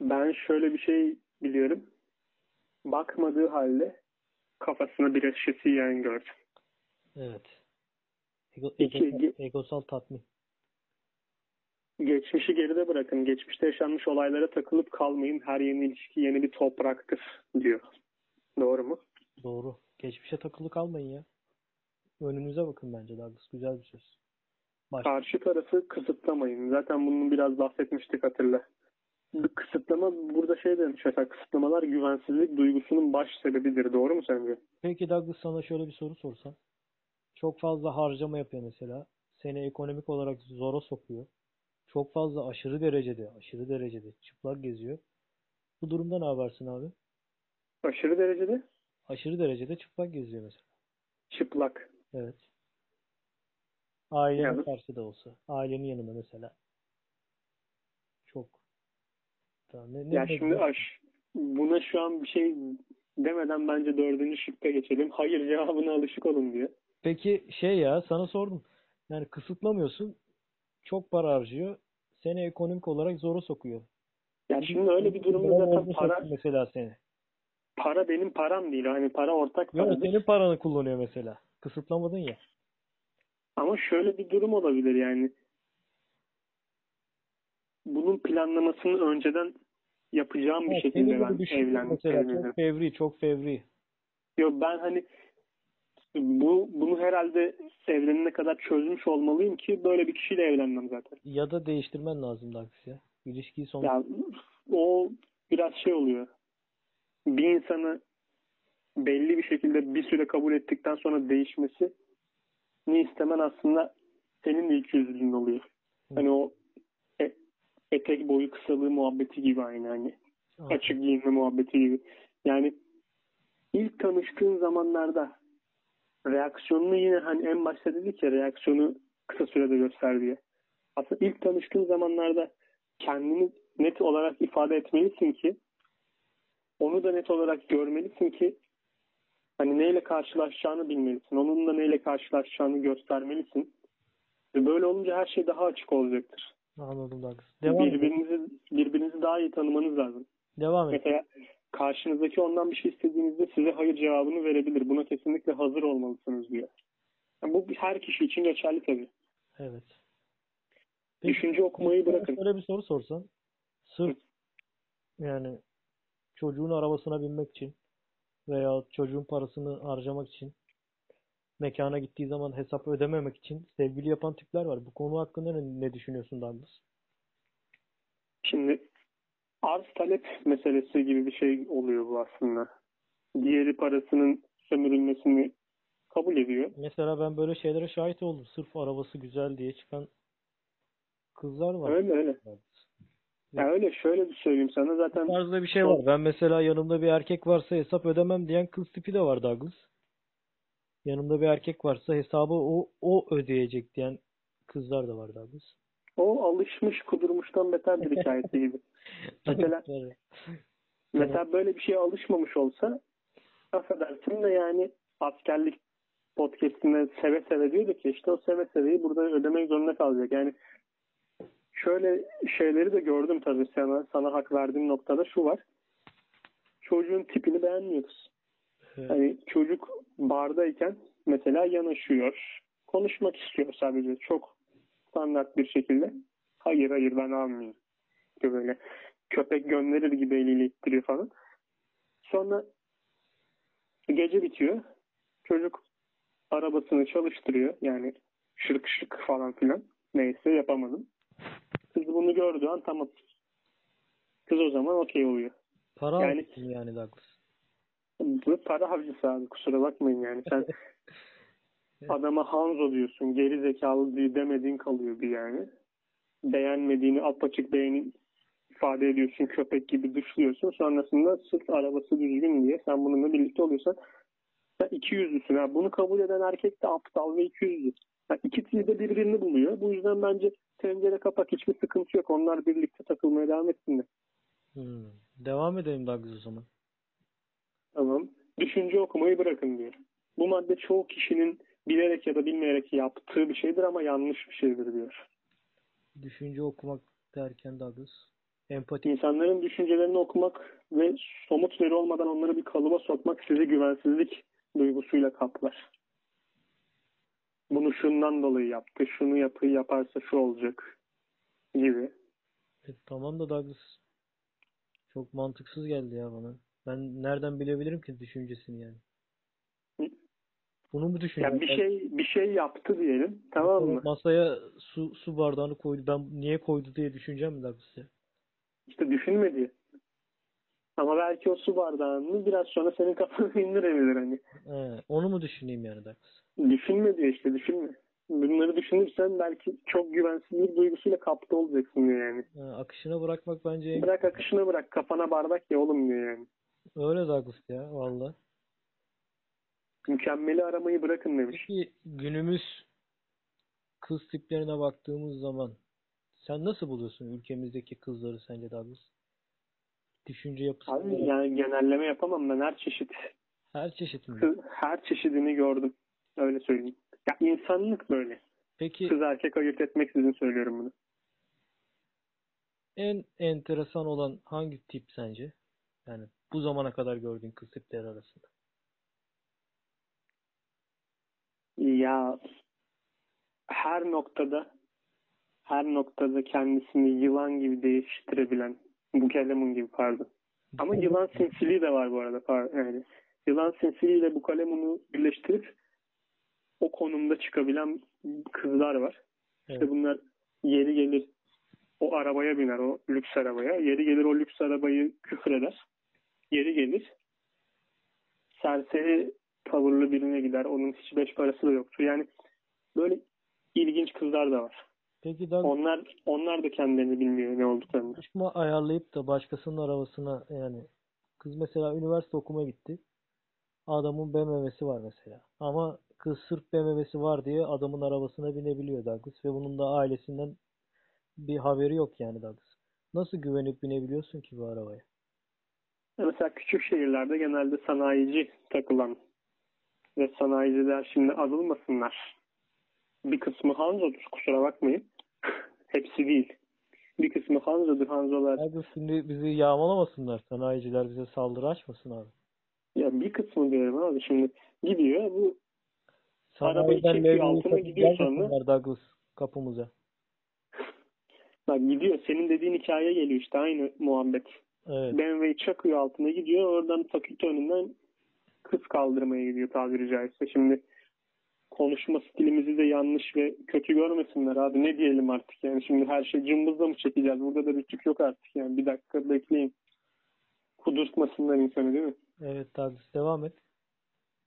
Ben şöyle bir şey biliyorum. Bakmadığı halde kafasına bir şişesi yiyen gördüm. Evet. Ego, İki, egosal, tatmin. Geçmişi geride bırakın. Geçmişte yaşanmış olaylara takılıp kalmayın. Her yeni ilişki yeni bir topraktır diyor. Doğru mu? Doğru. Geçmişe takılı kalmayın ya. Önünüze bakın bence Douglas. Güzel bir söz. Baş. Karşı tarafı kısıtlamayın. Zaten bunu biraz bahsetmiştik hatırla. Bu Kısıtlama burada şey demiş mesela kısıtlamalar güvensizlik duygusunun baş sebebidir. Doğru mu sence? Peki Douglas sana şöyle bir soru sorsam. Çok fazla harcama yapıyor mesela. Seni ekonomik olarak zora sokuyor. Çok fazla aşırı derecede, aşırı derecede çıplak geziyor. Bu durumda ne yaparsın abi? Aşırı derecede Aşırı derecede çıplak geziyor mesela. çıplak. Evet. Ailenin Yani- karşıda olsa. Ailenin yanında mesela. Çok. Tamam, ne, ne Ya şimdi bekliyorsun? aş, buna şu an bir şey demeden bence dördüncü şıkka geçelim. Hayır cevabına alışık olun diye. Peki şey ya sana sordum. Yani kısıtlamıyorsun. Çok para harcıyor. Seni ekonomik olarak zora sokuyor. Ya şimdi öyle bir durumda Zora zaten para mesela seni. para benim param değil. Hani para ortak Yok paradır. senin paranı kullanıyor mesela. Kısıtlamadın ya. Ama şöyle bir durum olabilir yani. Bunun planlamasını önceden yapacağım bir Ha, senin şekilde ben mesela evlenirim. çok fevri, çok fevri. Yok ben hani bu bunu herhalde evlenene kadar çözmüş olmalıyım ki böyle bir kişiyle evlenmem zaten. Ya da değiştirmen lazım Dax ya. İlişkiyi son Ya o biraz şey oluyor. Bir insanı belli bir şekilde bir süre kabul ettikten sonra değişmesi ni istemen aslında senin de iki yüzlülüğün oluyor. Hani o etek boyu kısalığı muhabbeti gibi aynı hani. Ah, Açık giyinme muhabbeti gibi. Yani ilk tanıştığın zamanlarda reaksiyonunu yine hani en başta dedik ya reaksiyonu kısa sürede göster diye. Aslında ilk tanıştığın zamanlarda kendini net olarak ifade etmelisin ki onu da net olarak görmelisin ki hani neyle karşılaşacağını bilmelisin. Onunla neyle karşılaşacağını göstermelisin. Ve böyle olunca her şey daha açık olacaktır. Anladım Dax. Devam birbirinizi birbirinizi daha iyi tanımanız lazım. Devam et. Mesela karşınızdaki ondan bir şey istediğinizde size hayır cevabını verebilir. Buna kesinlikle hazır olmalısınız diyor. Yani bu her kişi için geçerli tabii. Evet. Düşünce okumayı bırakın. Şöyle bir soru sorsam. Sırf yani çocuğun arabasına binmek için veya çocuğun parasını harcamak için mekana gittiği zaman hesap ödememek için sevgili yapan tipler var. Bu konu hakkında ne, ne düşünüyorsun Douglas? Şimdi arz talep meselesi gibi bir şey oluyor bu aslında. Diğeri parasının sömürülmesini kabul ediyor. Mesela ben böyle şeylere şahit oldum. Sırf arabası güzel diye çıkan kızlar var. Öyle öyle. Ya öyle şöyle bir söyleyeyim sana zaten tarzda bir şey var. Ben mesela yanımda bir erkek varsa hesap ödemem diyen kız tipi de var Douglas. Yanımda bir erkek varsa hesabı o o ödeyecek diyen kızlar da var Douglas. o alışmış kudurmuştan beterdir hikayesi gibi. Mesela. Mesela böyle bir şeye alışmamış olsa affedersin de yani askerlik podcastinde seve seve diyordu ki işte o seve seveyi burada ödemek zorunda kalacak. Yani şöyle şeyleri de gördüm tabii sana, sana hak verdiğim noktada şu var. Çocuğun tipini beğenmiyoruz. Evet. Hani çocuk bardayken mesela yanaşıyor. Konuşmak istiyor sadece. Çok standart bir şekilde. Hayır hayır ben. Diyor böyle köpek gönderir gibi eliyle ittiriyor falan. Sonra gece bitiyor. Çocuk arabasını çalıştırıyor. Yani şırk şırk falan filan. Neyse yapamadım. Kız bunu gördüğü an tamam. Kız o zaman okey oluyor. Para Yani- yani Douglas. Bu para avcısı abi kusura bakmayın yani. Sen adama Hanzo diyorsun. Geri zekalı diye demediğin kalıyor bir yani. Beğenmediğini apaçık beğeni ifade ediyorsun. Köpek gibi dışlıyorsun. Sonrasında sırf arabası düzgün diye sen bununla birlikte oluyorsan sen iki yüzlüsün. Ha. Bunu kabul eden erkek de aptal ve iki yüzlü. Ha, ikisi de birbirini buluyor. Bu yüzden bence tencere kapak hiçbir sıkıntı yok. Onlar birlikte takılmaya devam etsinler. Hmm. Devam edelim Douglas o zaman. Tamam. Düşünce okumayı bırakın diyor. Bu madde çoğu kişinin bilerek ya da bilmeyerek yaptığı bir şeydir ama yanlış bir şeydir diyor. Düşünce okumak derken Douglas. Empati. İnsanların düşüncelerini okumak ve somut veri olmadan onları bir kalıba sokmak sizi güvensizlik duygusuyla kaplar. Bunu şundan dolayı yaptı, şunu yapı yaparsa şu olacak gibi. E, tamam da Douglas. Çok mantıksız geldi ya bana. Ben nereden bilebilirim ki düşüncesini yani? Bunu mu düşünüyor? Ya bir şey bir şey yaptı diyelim, tamam mı? Masaya su su bardağını koydu. Ben niye koydu diye düşüneceğim mi ya? İşte düşünmedi. Ama belki o su bardağını biraz sonra senin kafana indirebilir hani. He, onu mu düşüneyim yani Douglas? Düşünme diyor işte düşünme. Bunları düşünürsen belki çok güvensizlik duygusuyla kaptı olacaksın diyor yani. He, akışına bırakmak bence en... Bırak akışına bırak kafana bardak ya oğlum diyor yani. Öyle Douglas ya valla. Mükemmeli aramayı bırakın demiş. Peki günümüz kız tiplerine baktığımız zaman sen nasıl buluyorsun ülkemizdeki kızları sence Douglas? Düşünce yapısı Abi olarak yani genelleme yapamam ben her çeşit her çeşit mi? kız, her çeşidini gördüm. Öyle söyleyeyim. Ya insanlık böyle. Peki Kız erkek ayırt etmek sizin söylüyorum bunu. en enteresan olan hangi tip sence? Yani bu zamana kadar gördüğün kız tipleri arasında. Ya her noktada her noktada kendisini yılan gibi değiştirebilen bu kalemun gibi pardon. Ama yılan sinsiliği de var bu arada. par- Yani yılan sinsiliğiyle bu kalemunu birleştirip o konumda çıkabilen kızlar var. İşte Evet. bunlar yeri gelir o arabaya biner o lüks arabaya. Yeri gelir o lüks arabayı küfreder. Yeri gelir serseri tavırlı birine gider. Onun hiç beş parası da yoktur. Yani böyle ilginç kızlar da var. Peki Douglas Onlar onlar da kendilerini bilmiyor ne olduklarını. konuşma ayarlayıp da başkasının arabasına yani kız mesela üniversite okumaya gitti. Adamın BMW'si var mesela. Ama kız sırf BMW'si var diye adamın arabasına binebiliyor Douglas ve bunun da ailesinden bir haberi yok yani Douglas. Nasıl güvenip binebiliyorsun ki bu arabaya? Mesela küçük şehirlerde genelde sanayici takılan ve sanayiciler şimdi azılmasınlar. Bir kısmı Hanzo'dur kusura bakmayın. Hepsi değil. Bir kısmı Hanzo'dur. Hanzo'lar Douglas şimdi bizi yağmalamasınlar. Sanayiciler bize saldırı açmasın abi. ya bir kısmı diyorum abi şimdi gidiyor bu Arabayı çekiyor, altına gidiyor sonra. Douglas kapımıza. bak gidiyor senin dediğin hikaye geliyor işte aynı muhabbet. Evet. BMW'yi çakıyor altına gidiyor oradan fakülte önünden kız kaldırmaya gidiyor tabiri caizse. Şimdi konuşma stilimizi de yanlış ve kötü görmesinler abi ne diyelim artık yani şimdi her şey cımbızla mı çekeceğiz burada da rütük yok artık yani bir dakika bekleyin kudurtmasınlar insanı değil mi? Evet Douglas devam et.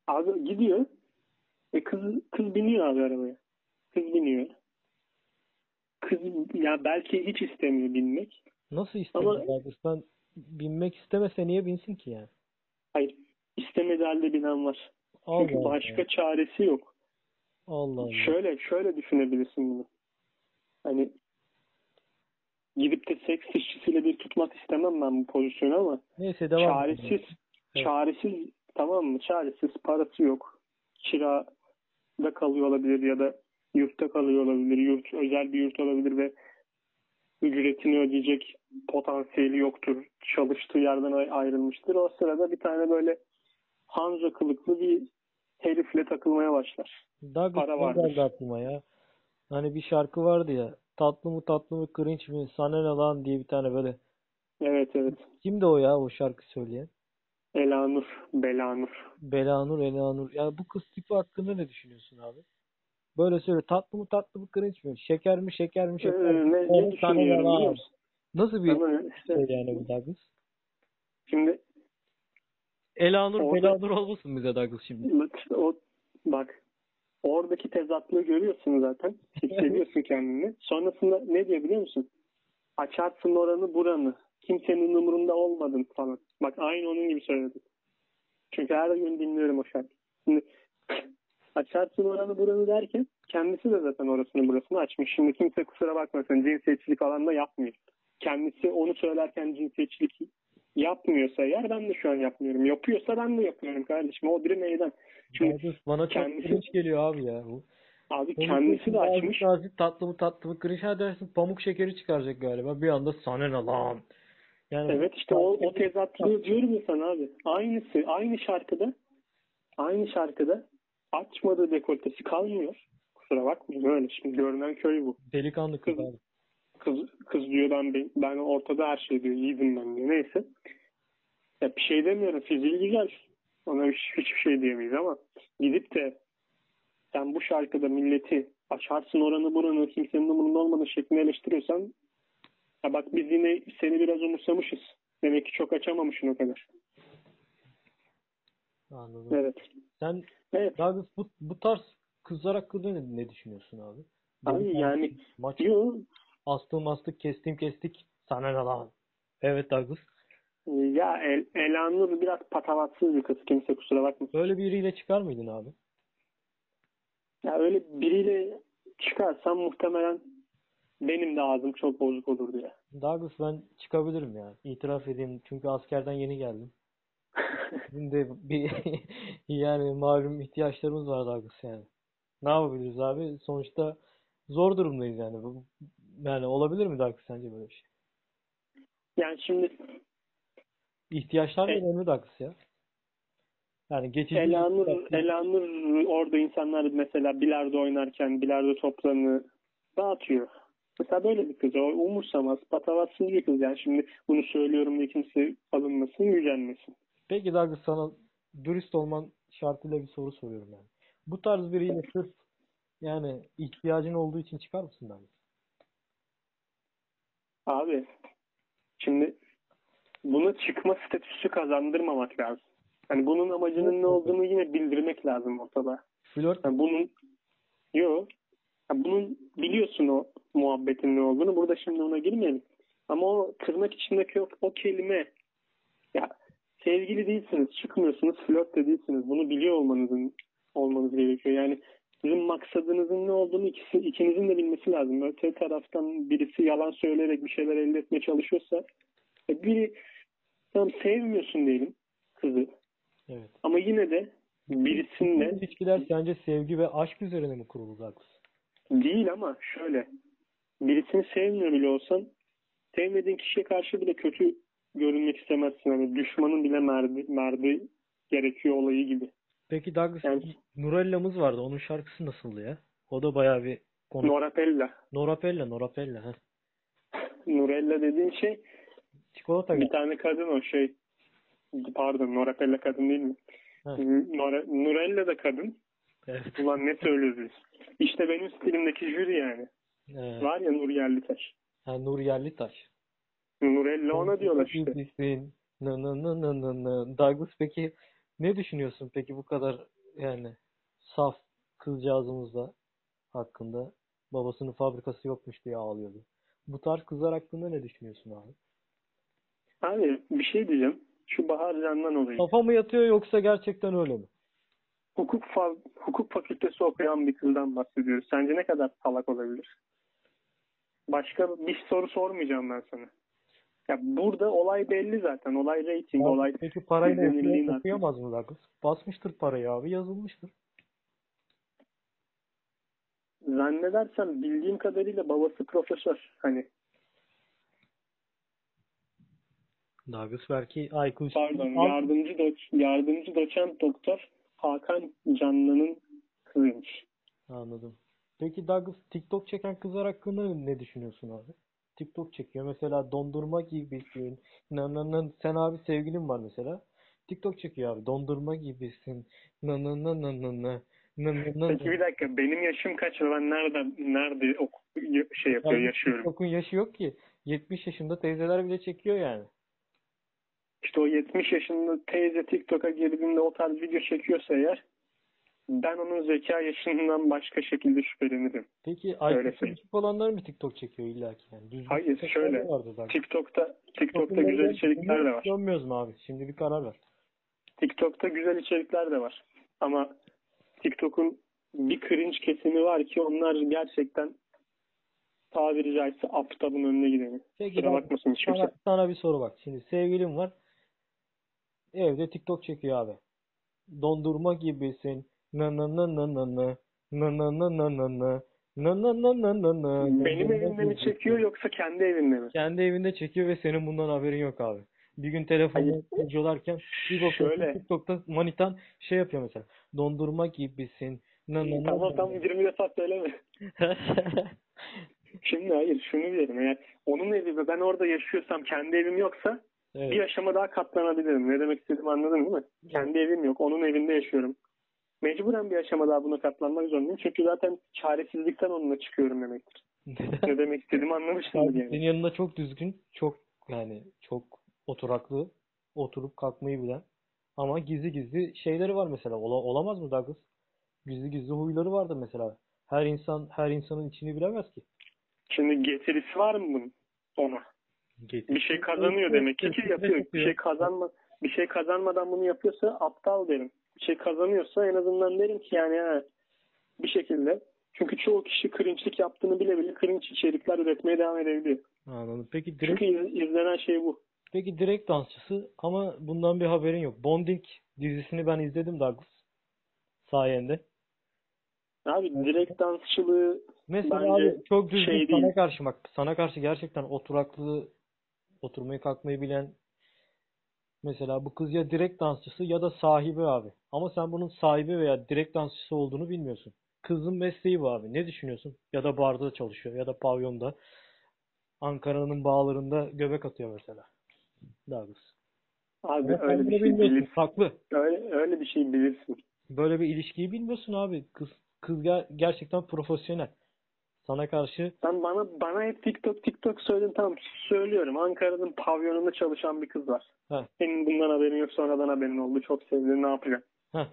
Abi gidiyor. E kız, kız biniyor abi arabaya. Kız biniyor. Kız ya belki hiç istemiyor binmek. Nasıl istemiyor Ama- Douglas? Ben binmek istemese niye binsin ki yani? Hayır. istemediği halde binen var. Çünkü Allah başka Allah. çaresi yok. Allah Allah. Şöyle şöyle düşünebilirsin bunu. Hani gidip de seks işçisiyle bir tutmak istemem ben bu pozisyonu ama Neyse devam edelim. çaresiz Evet. çaresiz tamam mı? Çaresiz parası yok. Kirada kalıyor olabilir ya da yurtta kalıyor olabilir. Yurt özel bir yurt olabilir ve ücretini ödeyecek potansiyeli yoktur. Çalıştığı yerden ay- ayrılmıştır. O sırada bir tane böyle Hanzo kılıklı bir herifle takılmaya başlar. Douglas para vardır. geldi aklıma ya? Hani bir şarkı vardı ya. Tatlı mı tatlı mı cringe mi sana ne lan diye bir tane böyle. Evet evet. Kimdi o ya o şarkı söyleyen? Elanur, Belanur. Belanur, Elanur. Ya bu kız tipi hakkında ne düşünüyorsun abi? Böyle söyle tatlı mı tatlı mı cringe mi? Şeker mi şeker mi Ee, şeker mi? Onu ne ne düşünüyorum biliyor musun? Nasıl bir işte şey yani bu Douglas? şimdi Elanur, Orada- Belanur olmasın bize Douglas şimdi? bak, o, bak oradaki tezatlığı görüyorsun zaten. Hissediyorsun kendini. Sonrasında ne diyor biliyor musun? Açarsın oranı buranı. Kimsenin umurunda olmadın falan. Bak aynı onun gibi söyledi. Çünkü her gün dinliyorum o şarkıyı. Şimdi açarsın oranı buranı derken kendisi de zaten orasını burasını açmış. Şimdi kimse kusura bakmasın cinsiyetçilik falan da yapmıyor. Kendisi onu söylerken cinsiyetçilik yapmıyorsa eğer ben de şu an yapmıyorum. Yapıyorsa ben de yapıyorum kardeşim. O bir meydan. Şimdi Douglas bana çok kendisi- cringe geliyor abi ya. Bu. abi Konuşuyorsun, kendisi de açmış. nazik, tatlı mı tatlı mı cringe ha dersin pamuk şekeri çıkaracak galiba. Bir anda sana ne lan? Yani Evet işte o, o tezatlığı diyorum ya sana abi. Aynısı aynı şarkıda aynı şarkıda açmadığı dekoltesi kalmıyor. Kusura bakmayın öyle. Şimdi görünen köy bu. delikanlı kız Kız- abi. Kız, kız diyor ben ben ortada her şey diyor. İyiydim ben diyor. Neyse. Ya bir şey demiyorum. Fiziği güzel. Ona hiç, hiçbir şey diyemeyiz ama gidip de sen bu şarkıda milleti açarsın oranı buranı kimsenin umurunda olmadığı şeklinde eleştiriyorsan ya bak biz yine seni biraz umursamışız. Demek ki çok açamamışsın o kadar. Anladım. Evet. Sen Evet. Douglas bu, bu tarz kızlar hakkında ne, ne düşünüyorsun abi? Abi Böyle yani maç yo, astım astık kestim kestik sana ne lan? Evet Douglas. ya El, Elanur biraz patavatsız bir kız. Kimse kusura bakmasın. Böyle biriyle çıkar mıydın abi? Ya öyle biriyle çıkarsam muhtemelen benim de ağzım çok bozuk olur diye. Douglas ben çıkabilirim ya. İtiraf edeyim. Çünkü askerden yeni geldim. Bizim de bir yani malum ihtiyaçlarımız var Douglas yani. Ne yapabiliriz abi? Sonuçta zor durumdayız yani. Bu- Yani olabilir mi Douglas sence böyle bir şey? yani şimdi İhtiyaçlar da Evet. önemli Douglas ya. Yani geçici Elanur, ihtiyaç- Elanur orada insanlar mesela bilardo oynarken bilardo toplarını dağıtıyor. Mesela böyle bir kız. O umursamaz, patavatsız bir kız. Yani şimdi bunu söylüyorum diye kimse alınmasın, yücelmesin. Peki Douglas sana dürüst olman şartıyla bir soru soruyorum yani. Bu tarz biriyle sırf yani ihtiyacın olduğu için çıkar mısın Douglas? Abi şimdi buna çıkma statüsü kazandırmamak lazım. Hani bunun amacının ne olduğunu yine bildirmek lazım ortada. Flört Yani bunun yok. bunun biliyorsun o muhabbetin ne olduğunu. Burada şimdi ona girmeyelim. Ama o tırnak içindeki o, o kelime ya sevgili değilsiniz, çıkmıyorsunuz, flört de değilsiniz. Bunu biliyor olmanızın olmanız gerekiyor. Yani sizin maksadınızın ne olduğunu ikisi, ikinizin de bilmesi lazım. Öte taraftan birisi yalan söyleyerek bir şeyler elde etmeye çalışıyorsa e, biri tamam sevmiyorsun diyelim kızı evet. ama yine de birisinle İlişkiler sence sevgi ve aşk üzerine mi kurulu Douglas? Değil ama şöyle. Birisini sevmiyor bile olsan sevmediğin kişiye karşı bile kötü görünmek istemezsin. Hani düşmanın bile merdi, merdi gerekiyor olayı gibi. Peki Douglas Yani- Nurella'mız vardı. Onun şarkısı nasıldı ya? O da bayağı bir konu. Norapella. Norapella, Norapella. Heh. Nurella dediğin şey Çikolata bir tane kadın o şey. Pardon Norapella kadın değil mi? Nora, Nurella da kadın. Evet. Ulan ne söylüyoruz biz? İşte benim stilimdeki jüri yani. Evet. Var ya Nur Yerlitaş. Ha, Nur Yerlitaş. Nurella ona diyorlar işte. Nı nı nı nı nı nı. Douglas peki Ne düşünüyorsun peki bu kadar yani saf kızcağızımızla hakkında babasının fabrikası yokmuş diye ağlıyordu. Bu tarz kızlar hakkında ne düşünüyorsun abi? Abi bir şey diyeceğim. Şu Bahar Candan olayı. Kafa mı yatıyor yoksa gerçekten öyle mi? Hukuk, fa- hukuk fakültesi okuyan bir kızdan bahsediyoruz. Sence ne kadar salak olabilir? Başka bir soru sormayacağım ben sana. Ya burada olay belli zaten. Olay rating, Abi olay Peki parayla izlenirliğin okuyamaz okuyamaz mı Douglas? Basmıştır parayı abi yazılmıştır. zannedersem bildiğim kadarıyla babası profesör. Hani Douglas belki IQ pardon Al- yardımcı doç, yardımcı doçent doktor Hakan Canlı'nın kızıymış. Anladım. Peki Douglas TikTok çeken kızlar hakkında ne düşünüyorsun abi? TikTok çekiyor. Mesela dondurma gibisin. Na na na. Sen abi sevgilin var mesela. TikTok çekiyor abi. Dondurma gibisin. Na na na na na na. Na na na Peki bir dakika benim yaşım kaç ve ben nereden nerede ok- şey yapıyor Abi yaşıyorum. TikTok'un yaşı yok ki. 70 yaşında teyzeler bile çekiyor yani. İşte o 70 yaşında teyze TikTok'a girdiğinde o tarz video çekiyorsa eğer ben onun zeka yaşından başka şekilde şüphelenirim. Peki IQ'su düşük olanlar mı TikTok çekiyor illa ki yani? Düzgün Hayır, şöyle. TikTok'ta TikTok'ta TikTok'un güzel içerikler de var. Dönmüyoruz mu abi? Şimdi bir karar ver. TikTok'ta güzel içerikler de var. Ama TikTok'un bir cringe kesimi var ki onlar gerçekten tabiri caizse aptalın önüne gideni. Peki bak, bakmasın hiç kimse. sana, sana bir soru bak. Şimdi sevgilim var. Evde TikTok çekiyor abi. Dondurma gibisin. Na na na na na na. Na na na na na na. Na na na na na na. Benim evimde mi çekiyor yoksa kendi evinde mi? Kendi evinde çekiyor ve senin bundan haberin yok abi. Bir gün telefonla kurcalarken bir bakıyorsun Şöyle. TikTok'ta manitan şey yapıyor mesela. Dondurma gibisin. Na na na Tamam na. 20 defa söyleme. Şimdi hayır şunu diyelim eğer onun evi ve ben orada yaşıyorsam kendi evim yoksa bir Evet. aşama daha katlanabilirim. Ne demek istediğimi anladın değil mi? Kendi evim yok. Onun evinde yaşıyorum. Mecburen bir aşama daha buna katlanmak zorundayım. Çünkü zaten çaresizlikten onunla çıkıyorum demektir. Ne demek istediğimi anlamışsındır Abi senin yani. yanında çok düzgün, çok yani çok oturaklı, oturup kalkmayı bilen ama gizli gizli şeyleri var mesela. Ola, olamaz mı Douglas? Gizli gizli huyları vardır mesela. Her insan her insanın içini bilemez ki. Şimdi getirisi var mı bunun ona? Bir şey kazanıyor demek ki ki yapıyor. Bir şey kazanma bir şey kazanmadan bunu yapıyorsa aptal derim. Bir şey kazanıyorsa en azından derim ki yani ha, bir şekilde. Çünkü çoğu kişi cringe'lik yaptığını bile bile cringe içerikler üretmeye devam edebiliyor. Anladım. Peki direkt Çünkü iz- izlenen şey bu. peki direkt dansçısı ama bundan bir haberin yok. Bonding dizisini ben izledim Douglas sayende. Abi direkt dansçılığı Mesela Bence abi çok düzgün şey sana değil. karşı bak sana karşı gerçekten oturaklı oturmayı kalkmayı bilen mesela bu kız ya direkt dansçısı ya da sahibi abi. Ama sen bunun sahibi veya direkt dansçısı olduğunu bilmiyorsun. Kızın mesleği bu abi. Ne düşünüyorsun? Ya da barda çalışıyor ya da pavyonda. Ankara'nın bağlarında göbek atıyor mesela. Douglas. abi Ama öyle bir şey bilmiyorsun. bilirsin. Haklı. Öyle, öyle bir şey bilirsin. Böyle bir ilişkiyi bilmiyorsun abi. Kız kız ger- gerçekten profesyonel. Sana karşı Sen bana bana hep TikTok TikTok söyledin tamam söylüyorum. Ankara'nın pavyonunda çalışan bir kız var. Heh. Senin bundan haberin yok sonradan haberin oldu. Çok sevdin ne yapacaksın? Heh.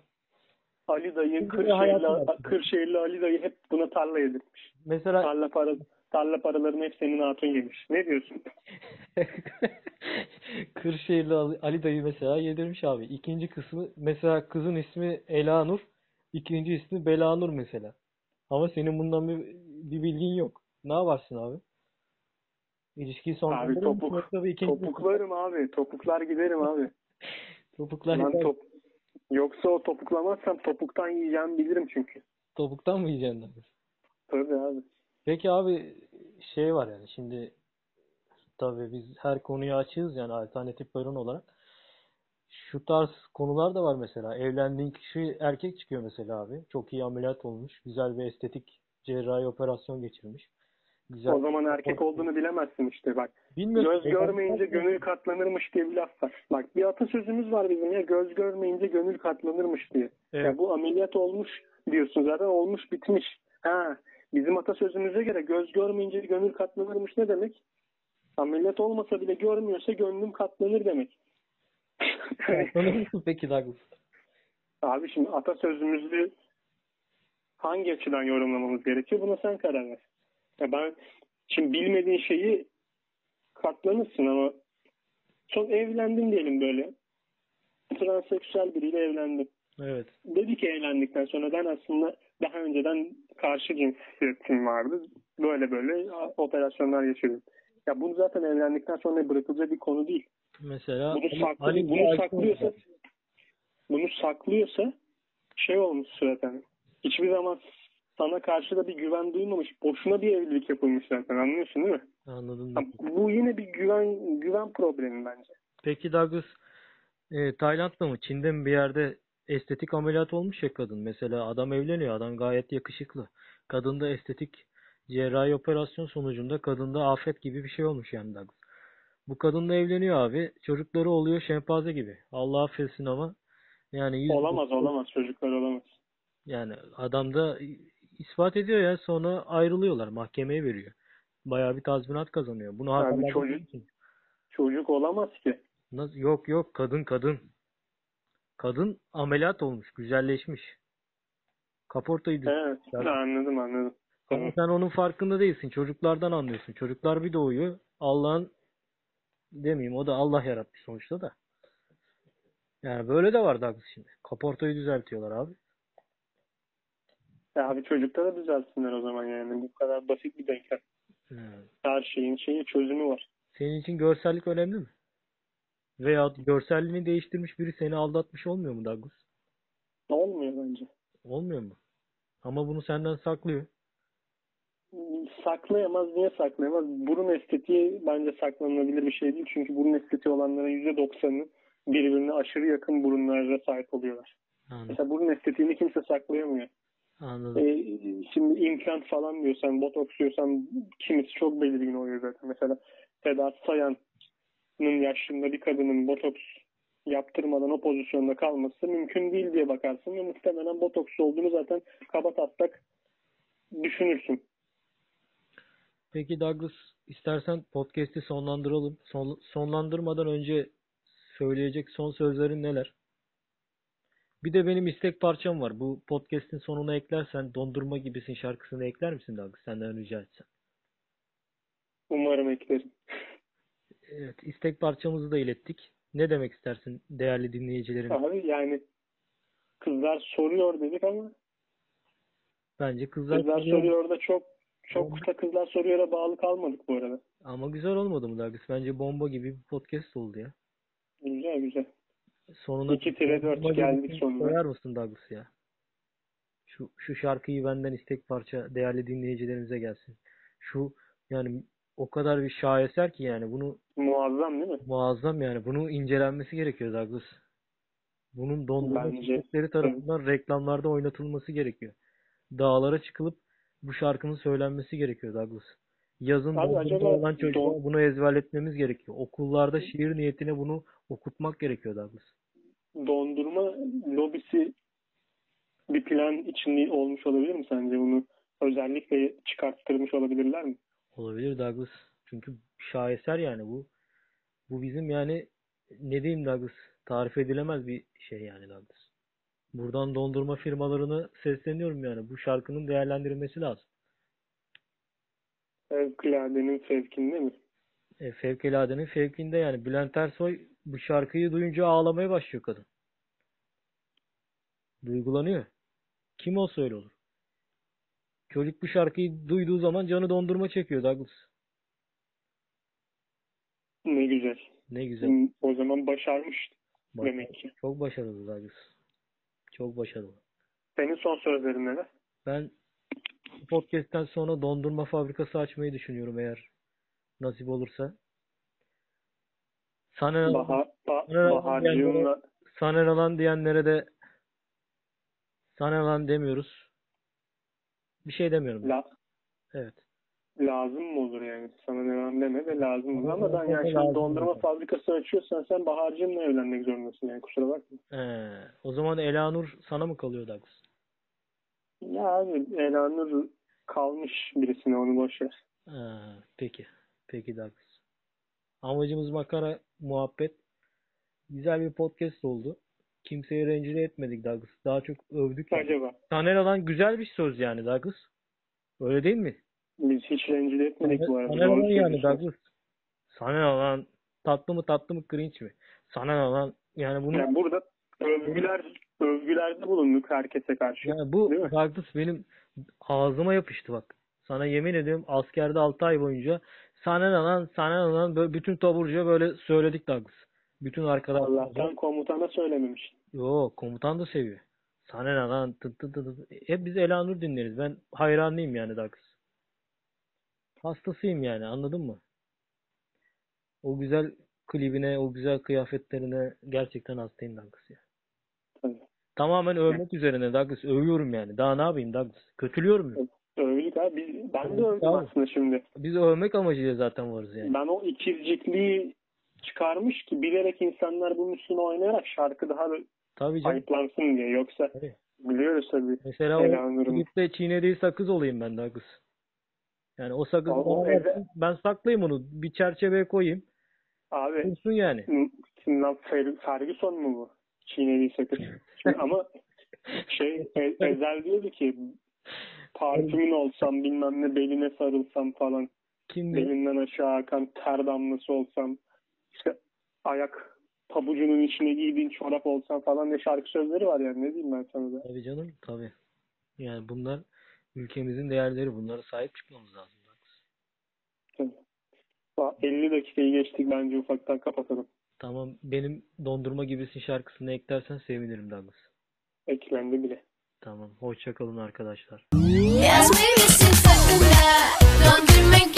Ali dayı Kırşehirli. Kırşehirli Ali dayı hep buna tarla yedirmiş. mesela Tarla para tarla paralarını hep senin hatun yemiş. Ne diyorsun? Kırşehirli Ali, Ali dayı mesela yedirmiş abi. İkinci kısmı mesela kızın ismi Elanur. ikinci ismi Belanur mesela. Ama senin bundan bir, bir bilgin yok. Ne yaparsın abi? İlişkiyi sonlandırır mısın topuk- yoksa bir ikinci Topuklarım abi. Topuklar giderim abi. topuklar yeter. top... Yoksa o topuklamazsam topuktan yiyeceğimi bilirim çünkü. Topuktan mı yiyeceksin abi? Tabii abi. Peki abi şey var yani şimdi tabii biz her konuyu açığız yani alternatif barın olarak. Şu tarz konular da var mesela. Evlendiğin kişi erkek çıkıyor mesela abi. Çok iyi ameliyat olmuş. Güzel bir estetik cerrahi operasyon geçirmiş. Güzel. O zaman erkek olduğunu bilemezsin işte bak. Bilmiyorum. Göz görmeyince gönül katlanırmış diye bir laf var. Bak bir atasözümüz var bizim ya göz görmeyince gönül katlanırmış diye. Evet. Ya bu ameliyat olmuş diyorsun zaten olmuş bitmiş. Ha bizim atasözümüze göre göz görmeyince gönül katlanırmış ne demek? Ameliyat olmasa bile görmüyorsa gönlüm katlanır demek. Katlanır mısın peki Douglas? Abi şimdi atasözümüzü hangi açıdan yorumlamamız gerekiyor? Buna sen karar ver. Ya ben şimdi bilmediğin şeyi katlanırsın ama son evlendim diyelim böyle. Transseksüel biriyle evlendim. Evet. Dedi ki evlendikten sonra ben aslında daha önceden karşı cinsiyetim vardı. Böyle böyle operasyonlar geçirdim. Ya bunu zaten evlendikten sonra bırakılacak bir konu değil. Mesela Bunu, saklı, bunu saklıyorsa bunu saklıyorsa şey olmuş zaten. Hiçbir zaman sana karşı da bir güven duymamış. Boşuna bir evlilik yapılmış zaten anlıyorsun değil mi? Anladım. Ha, Bu yine bir güven güven problemi bence. Peki Douglas e, Tayland'da mı Çin'de mi bir yerde estetik ameliyat olmuş ya kadın. Mesela adam evleniyor. Adam gayet yakışıklı. Kadında estetik cerrahi operasyon sonucunda kadında afet gibi bir şey olmuş yani Douglas. Bu kadınla evleniyor abi. Çocukları oluyor şempanze gibi. Allah affetsin ama yani yüz- Olamaz olamaz çocuklar olamaz. Yani adam da ispat ediyor ya sonra ayrılıyorlar. Mahkemeye veriyor. Bayağı bir tazminat kazanıyor. Bunu Abi haberlerde çocuk-. Çocuk olamaz ki. Nasıl? Yok yok kadın kadın. Kadın ameliyat olmuş, güzelleşmiş. Kaportayı. Evet Yani- anladım anladım. Ama sen onun farkında değilsin. Çocuklardan anlıyorsun. Çocuklar bir doğuyor. Allah'ın demeyeyim o da Allah yaratmış sonuçta da. Yani böyle de var Douglas şimdi. Kaportayı düzeltiyorlar abi. Ya abi çocuklara düzelsinler o zaman yani. Bu kadar basit bir denklem. Hmm. Her şeyin şeyi çözümü var. Senin için görsellik önemli mi? Veya görselliğini değiştirmiş biri seni aldatmış olmuyor mu Douglas? Olmuyor bence. Olmuyor mu? Ama bunu senden saklıyor. Saklayamaz. Niye saklayamaz? Burun estetiği bence saklanılabilir bir şey değil. Çünkü burun estetiği olanların %90'ı birbirine aşırı yakın burunlara sahip oluyorlar. Anladım. Mesela burun estetiğini kimse saklayamıyor. Anladım. Ee, şimdi implant falan diyorsan, botoks diyorsan kimisi çok belirgin oluyor zaten. Mesela Seda Sayan'ın yaşında bir kadının botoks yaptırmadan o pozisyonda kalması mümkün değil diye bakarsın ve muhtemelen botoks olduğunu zaten kaba taslak düşünürsün. Peki Douglas istersen podcast'i sonlandıralım. Son, sonlandırmadan önce söyleyecek son sözlerin neler? Bir de benim istek parçam var. Bu podcast'in sonuna eklersen Dondurma Gibisin şarkısını ekler misin Douglas? Senden rica etsem. Umarım eklerim. Evet, istek parçamızı da ilettik. Ne demek istersin değerli dinleyicilerim? Abi yani kızlar soruyor dedik ama Bence kızlar, kızlar soruyor. soruyor da çok çok da kızlar soruyor'a bağlı kalmadık bu arada. Ama güzel olmadı mı Douglas? Bence bomba gibi bir podcast oldu ya. Güzel güzel. Sonuna 2 tire 4 Dondurma geldik Gibisin sonuna. Koyar mısın Douglas ya? Şu, şu şarkıyı benden istek parça değerli dinleyicilerimize gelsin. Şu yani o kadar bir şaheser ki yani bunu Muazzam değil mi? muazzam yani bunu incelenmesi gerekiyor Douglas. Bunun dondurma tarafından reklamlarda oynatılması gerekiyor. Dağlara çıkılıp bu şarkının söylenmesi gerekiyor Douglas. Yazın Abi olan çocuğa don- bunu ezberletmemiz gerekiyor. Okullarda şiir niyetine bunu okutmak gerekiyor Douglas. Dondurma lobisi bir plan içinde olmuş olabilir mi sence bunu? Özellikle çıkarttırmış olabilirler mi? Olabilir Douglas. Çünkü şaheser yani bu. Bu bizim yani ne diyeyim Douglas tarif edilemez bir şey yani Douglas. Buradan dondurma firmalarına sesleniyorum yani. Bu şarkının değerlendirilmesi lazım. Fevkaladenin fevkinde mi? E, fevkaladenin fevkinde yani. Bülent Ersoy bu şarkıyı duyunca ağlamaya başlıyor kadın. Duygulanıyor. Kim olsa öyle olur. Çocuk bu şarkıyı duyduğu zaman canı dondurma çekiyor Douglas. Ne güzel. Ne güzel. O zaman başarmış Bak- demek ki. Çok başarılı Douglas. Çok başarılı. Senin son sözlerin neler? Ben podcast'ten sonra dondurma fabrikası açmayı düşünüyorum eğer nasip olursa. Sana Baha, ba, Evet, Baharcığımla sana lan diyenlere de sana lan demiyoruz. Bir şey demiyorum. la, Evet. lazım mı olur yani? Sana devam deme de lazım olur. Ama ben yani şimdi dondurma olur. fabrikası açıyorsan sen Baharcığımla evlenmek zorundasın yani kusura bakma. Ee, o zaman Elanur sana mı kalıyor Douglas? Ya abi Elanur kalmış birisine onu boş ver. Ee, peki. Peki Douglas. Amacımız makara muhabbet. Güzel bir podcast oldu. kimseyi rencide etmedik Douglas. Daha çok övdük. Acaba Taner alan güzel bir söz yani Douglas. Öyle değil mi? biz hiç rencide etmedik bu arada. Lan yani. Douglas. Sana lan tatlı mı tatlı mı cringe mi? Sana lan yani bunu Yani burada övgüler övgülerde bulunduk herkese karşı. yani bu? Douglas benim ağzıma yapıştı bak. Sana yemin ediyorum askerde 6 ay boyunca sana lan sana lan böyle bütün taburcuya böyle söyledik Douglas. Bütün arkadaşlar. Allah'tan komutana söylememiş. Yo komutan da seviyor. Sana ne lan tı tı tı tı. Hep biz Elanur dinleriz. Ben hayranıyım yani Douglas. Hastasıyım yani anladın mı? O güzel klibine, o güzel kıyafetlerine gerçekten hastayım Douglas ya. Tabii. Tamamen övmek üzerine Douglas. Övüyorum yani. Daha ne yapayım Douglas? Kötülüyorum mu? Övdük abi. Biz, ben de övdüm abi. aslında şimdi. Biz övmek amacıyla zaten varız yani. Ben o ikircikliği çıkarmış ki bilerek insanlar bunun üstüne oynayarak şarkı daha da Tabii canım. ayıplansın diye. Yoksa Tabii. biliyoruz tabii. Mesela o Elanur'un. klipte çiğnediği sakız olayım ben Douglas. Yani o sakız O- o versin, ben saklayayım onu. Bir çerçeveye koyayım. Abi Dursun yani. Kim lan Fer- Ferguson mu bu? Çiğnediği sakız. Şimdi ama şey E- Ezel diyordu ki parfümün olsam bilmem ne beline sarılsam falan Kim bilir? belinden aşağı akan ter damlası olsam işte ayak pabucunun içine giydiğin çorap olsam falan ne şarkı sözleri var yani ne diyeyim ben sana da. Tabii canım tabii. Yani bunlar ülkemizin değerleri. Bunlara sahip çıkmamız lazım. Aa, 50 dakikayı geçtik bence ufaktan kapatalım. Tamam benim dondurma gibisin şarkısını eklersen sevinirim Douglas. Eklendi bile. Tamam. Hoşça kalın arkadaşlar. yes we exist like sıfırında Döndürmek